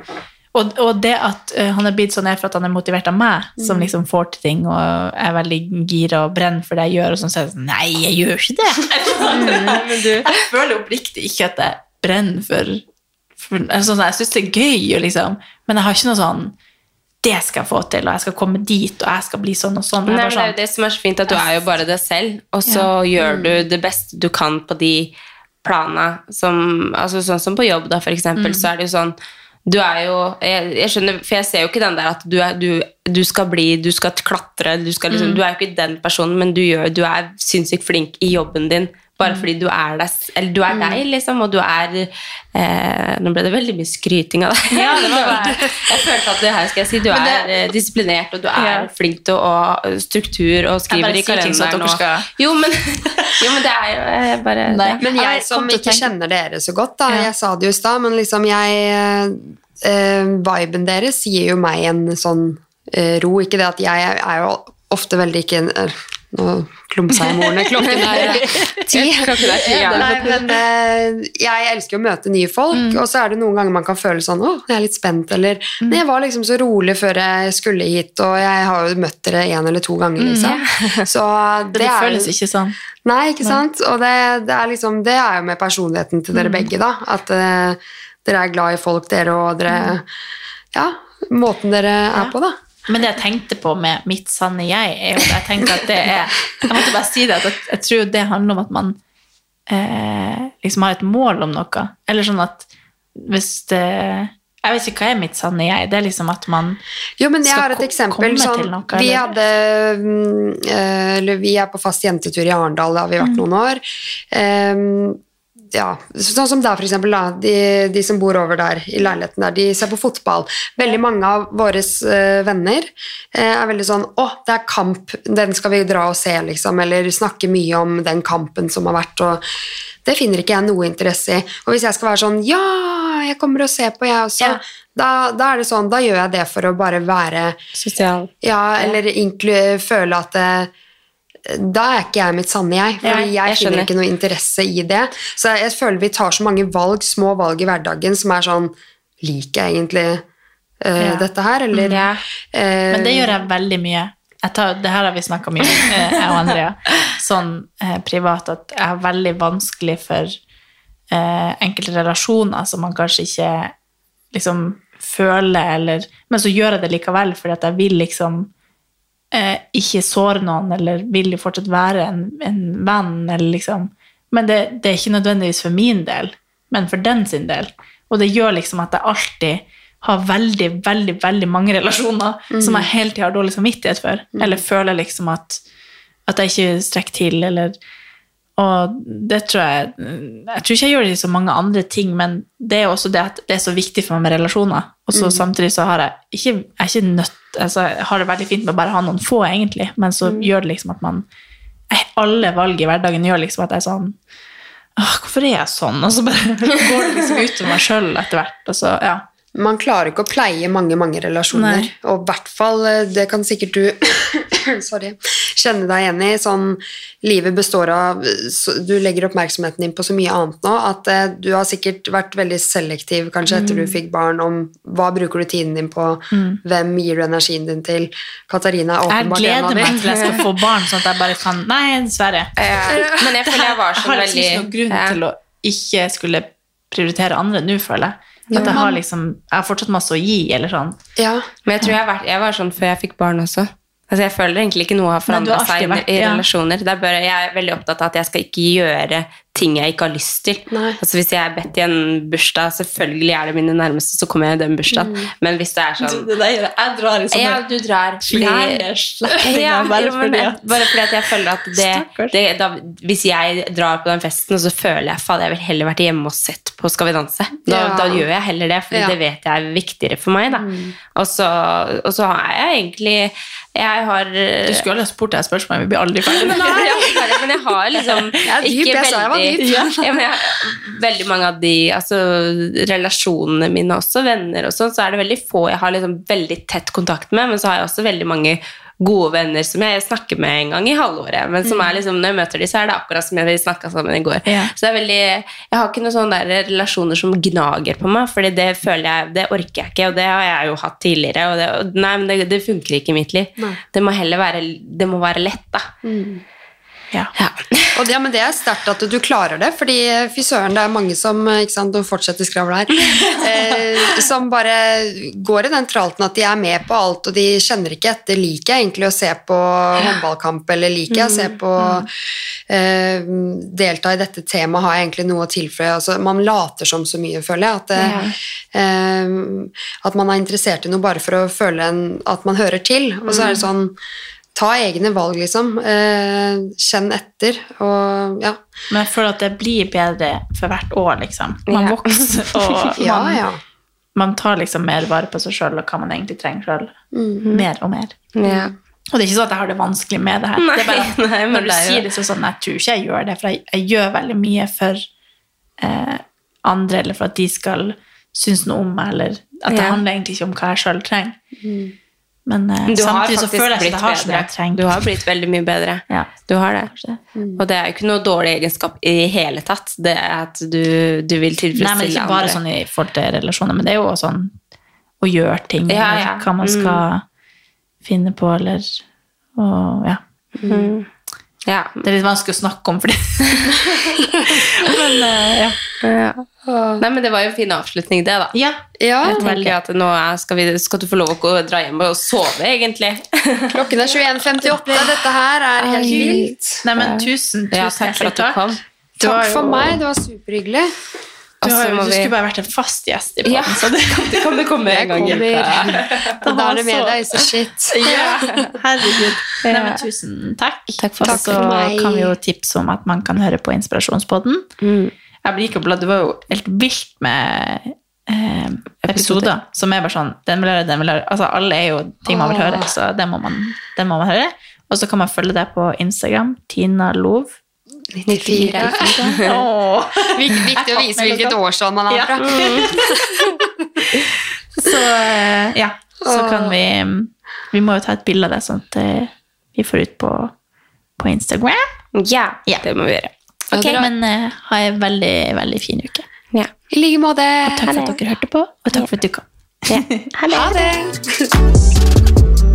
og, og det at eh, han er blitt sånn er for at han er motivert av meg, som Mm. liksom får til ting og er veldig gira og brenner for det jeg gjør, og sånn, så er jeg sånn Nei, jeg gjør ikke det! jeg føler oppriktig ikke at jeg brenner for, for altså, sånn, Jeg syns det er gøy, liksom, men jeg har ikke noe sånn det skal jeg få til, og jeg skal komme dit, og jeg skal bli sånn og sånn. Nei, det er jo sånn, det som er så fint, at du er jo bare deg selv, og så Ja. gjør du det beste du kan på de planene som Altså sånn som på jobb, da, for eksempel, Mm. så er det jo sånn du er jo jeg, jeg skjønner, For jeg ser jo ikke den der at du, er, du, du skal bli Du skal klatre, du skal liksom Mm. Du er jo ikke den personen, men du, gjør, du er sinnssykt flink i jobben din. Bare Mm. fordi du er deg, eller du er deg, liksom, og du er eh, Nå ble det veldig mye skryting av deg. Ja, det var bare- jeg følte at det her skal jeg si. Du er det- eh, disiplinert, og du er Ja. flink til å struktur og skriver i kalenderen. skal- Jo, men, jo, men det er jo jeg bare Nei. det. Men jeg som ikke kjenner dere så godt, da, jeg sa det jo i stad, men liksom jeg eh, Viben deres gir jo meg en sånn eh, ro. Ikke det at jeg er jo ofte veldig ikke en eh, Nå klumsa jeg med ordene. Klokken er ti. Klokken er ti, ja. Nei, men eh, jeg elsker å møte nye folk, og så er det noen ganger man kan føle sånn Å, jeg er litt spent, eller Men jeg var liksom så rolig før jeg skulle hit, og jeg har jo møtt dere én eller to ganger, liksom. Så det, det er føles ikke sånn. Nei, ikke sant? Og det, det, er liksom, det er jo med personligheten til dere begge, da. At uh, dere er glad i folk, dere, og dere Ja, måten dere er på, da. Men det jeg tenkte på med mitt sanne jeg, er jo jeg tenkte at det er Jeg måtte bare si det, at jeg, jeg tror det handler om at man eh, liksom har et mål om noe. Eller sånn at hvis det Jeg vet ikke hva er mitt sanne jeg. Det er liksom at man Jo, men jeg skal har et eksempel. komme Sånn, til noe, vi, hadde, mm, eller vi er på fast jentetur i Arendal, det har vi Mm. vært noen år. Ehm, ja, sånn som der, for eksempel. Da, de, de som bor over der i leiligheten der, de ser på fotball. Veldig mange av våre venner eh, er veldig sånn Å, det er kamp, den skal vi dra og se, liksom. Eller snakke mye om den kampen som har vært. og det finner ikke jeg noe interesse i. Og hvis jeg skal være sånn Ja, jeg kommer og ser på, jeg også. Da, da er det sånn, da gjør jeg det for å bare være Sosial. Ja, eller inklu, føle at det, da er ikke jeg mitt sanne jeg. For Ja, jeg, jeg finner ikke noe interesse i det. Så jeg, jeg føler vi tar så mange valg, små valg i hverdagen som er sånn Liker jeg egentlig uh, Ja. dette her, eller eh, Men det gjør jeg veldig mye. Jeg tar, det her har vi snakka mye om, eh, jeg og Andrea, sånn eh, privat, at jeg har veldig vanskelig for eh, enkelte relasjoner som man kanskje ikke liksom føler, eller Men så gjør jeg det likevel, fordi at jeg vil liksom eh, ikke såre noen, eller vil jo fortsatt være en, en venn, eller liksom Men det, det er ikke nødvendigvis for min del, men for den sin del. Og det gjør liksom at jeg alltid har veldig, veldig veldig mange relasjoner som jeg hele tida har dårlig samvittighet for, eller føler liksom at, at jeg ikke strekker til, eller Og det tror jeg Jeg tror ikke jeg gjør det i så mange andre ting, men det er også det at det er så viktig for meg med relasjoner. Og så mm. samtidig så har jeg ikke, jeg ikke nødt altså Jeg har det veldig fint med å bare ha noen få, egentlig, men så gjør det liksom at man Alle valg i hverdagen gjør liksom at jeg er sånn Åh, hvorfor er jeg sånn? Og så bare går det liksom utover meg sjøl etter hvert. Så, ja. Man klarer ikke å pleie mange, mange relasjoner. Nei. Og i hvert fall, eh, det kan sikkert du sorry, kjenne deg igjen i. Sånn, livet består av så, Du legger oppmerksomheten din på så mye annet nå at eh, du har sikkert vært veldig selektiv kanskje etter Mm. du fikk barn, om hva bruker du tiden din på, Mm. hvem gir du energien din til. Katarina er Jeg åpenbart en av gleder meg til jeg skal få barn, sånn at jeg bare kan Nei, dessverre. Men jeg føler jeg var Jeg har liksom veldig ikke noen grunn til å ikke skulle prioritere andre nå, føler jeg. At jeg har liksom Jeg har fortsatt masse å gi, eller sånn. Men jeg tror jeg, har vært, jeg var sånn før jeg fikk barn også. Altså Jeg føler egentlig ikke noe har forandra seg i, i ja. relasjoner. Det er bare, jeg er veldig opptatt av at jeg skal ikke gjøre ting jeg ikke har lyst til. Altså Hvis jeg er bedt i en bursdag, selvfølgelig er det mine nærmeste, så kommer jeg i den bursdagen. Mm. Men hvis det er sånn Det der jeg. Drar i sånne Ja, du drar. Ja, bare fordi at bare fordi at jeg føler at det, det da, Hvis jeg drar på den festen, og så føler jeg faen, jeg vil heller vært hjemme og sett på Skal vi danse. Da, Ja. da gjør jeg heller det, for Ja. det vet jeg er viktigere for meg. Da. Og, så, og så har jeg egentlig Jeg har Du skulle ha spurt deg spørsmål, vi blir aldri ferdige. men, jeg, men jeg har liksom ikke sa jeg ja, jeg, Veldig mange av de altså, relasjonene mine også, venner og sånn, så er det veldig få jeg har liksom veldig tett kontakt med, men så har jeg også veldig mange gode venner som jeg snakker med en gang i halvåret. Men som Mm. er liksom, når jeg møter dem, så er det akkurat som jeg snakka sammen i går. Ja. Så det er veldig, jeg har ikke noen sånne der relasjoner som gnager på meg, Fordi det føler jeg, det orker jeg ikke, og det har jeg jo hatt tidligere. Og det, og nei, men det, det funker ikke i mitt liv. Det må heller være, det må være lett, da. Ja. Og det, men det er sterkt at du klarer det, fordi eh, fy søren, det er mange som ikke sant, Nå fortsetter skravlet her. Eh, som bare går i den tralten at de er med på alt, og de kjenner ikke etter. Liker jeg egentlig å se på håndballkamp, eller liker jeg å se på eh, Delta i dette temaet, har jeg egentlig noe å tilføye? Altså, man later som så mye, føler jeg. At, det, eh, at man er interessert i noe bare for å føle en, at man hører til. Og så er det sånn Ta egne valg, liksom. Eh, kjenn etter, og ja. Men jeg føler at det blir bedre for hvert år, liksom. Man Ja. vokser, og man, ja. man tar liksom mer vare på seg sjøl og hva man egentlig trenger sjøl. Mhm. Mer og mer. Ja. Og det er ikke sånn at jeg har det vanskelig med det her. Nei, det er bare at nei, men når du det er sier det så sånn, jeg tror ikke jeg gjør det, for jeg, jeg gjør veldig mye for eh, andre, eller for at de skal synes noe om meg, eller at det handler egentlig ikke om hva jeg sjøl trenger. Men eh, samtidig så føler jeg ikke at jeg har så mye jeg trenger. Du har blitt veldig mye bedre. Ja. Du har det. Og det er jo ikke noe dårlig egenskap i hele tatt. Det er at du, du vil tilfredsstille Nei, men ikke bare andre. sånn i forhold til relasjoner, men det er jo også sånn å gjøre ting, Ja, eller ja. hva man skal finne på, eller og, ja. Mm. Ja. Det er litt vanskelig å snakke om, fordi Men eh, ja. Nei, men det var jo en fin avslutning, det, da. ja. ja. Jeg tenker at nå skal, vi, skal du få lov å dra hjem og sove, egentlig. Klokken er 21.58. Dette her er helt vilt. Nei, men tusen, tusen Ja, takk for at du kom. Takk for meg, det var superhyggelig. Du, har, Og så må du vi- skulle bare vært en fast gjest i poden, Ja. så det det kan du komme en gang i uka. Da er det med deg, så shit. Ja, herregud. Nei, men tusen takk. Takk for Takk så meg. kan vi jo tipse om at man kan høre på Inspirasjonspodden. Jeg blir ikke blad, Det var jo helt vilt med eh, episoder som er bare sånn Den vil høre, den vil høre. Altså, alle er jo ting man vil høre, så den må man, den må man høre. Og så kan man følge deg på Instagram. Tina Lov. 94. Åh. Vik- Viktig å vise hvilket årstall man er fra. Så eh, ja, så kan vi Vi må jo ta et bilde av det, sånn at eh, vi får ut på, på Instagram. Ja, Ja. det må vi gjøre. Ok, Men eh, ha en veldig, veldig fin uke. Ja. I like måte. Takk for at dere hørte på, og takk for at du kom. Ha det.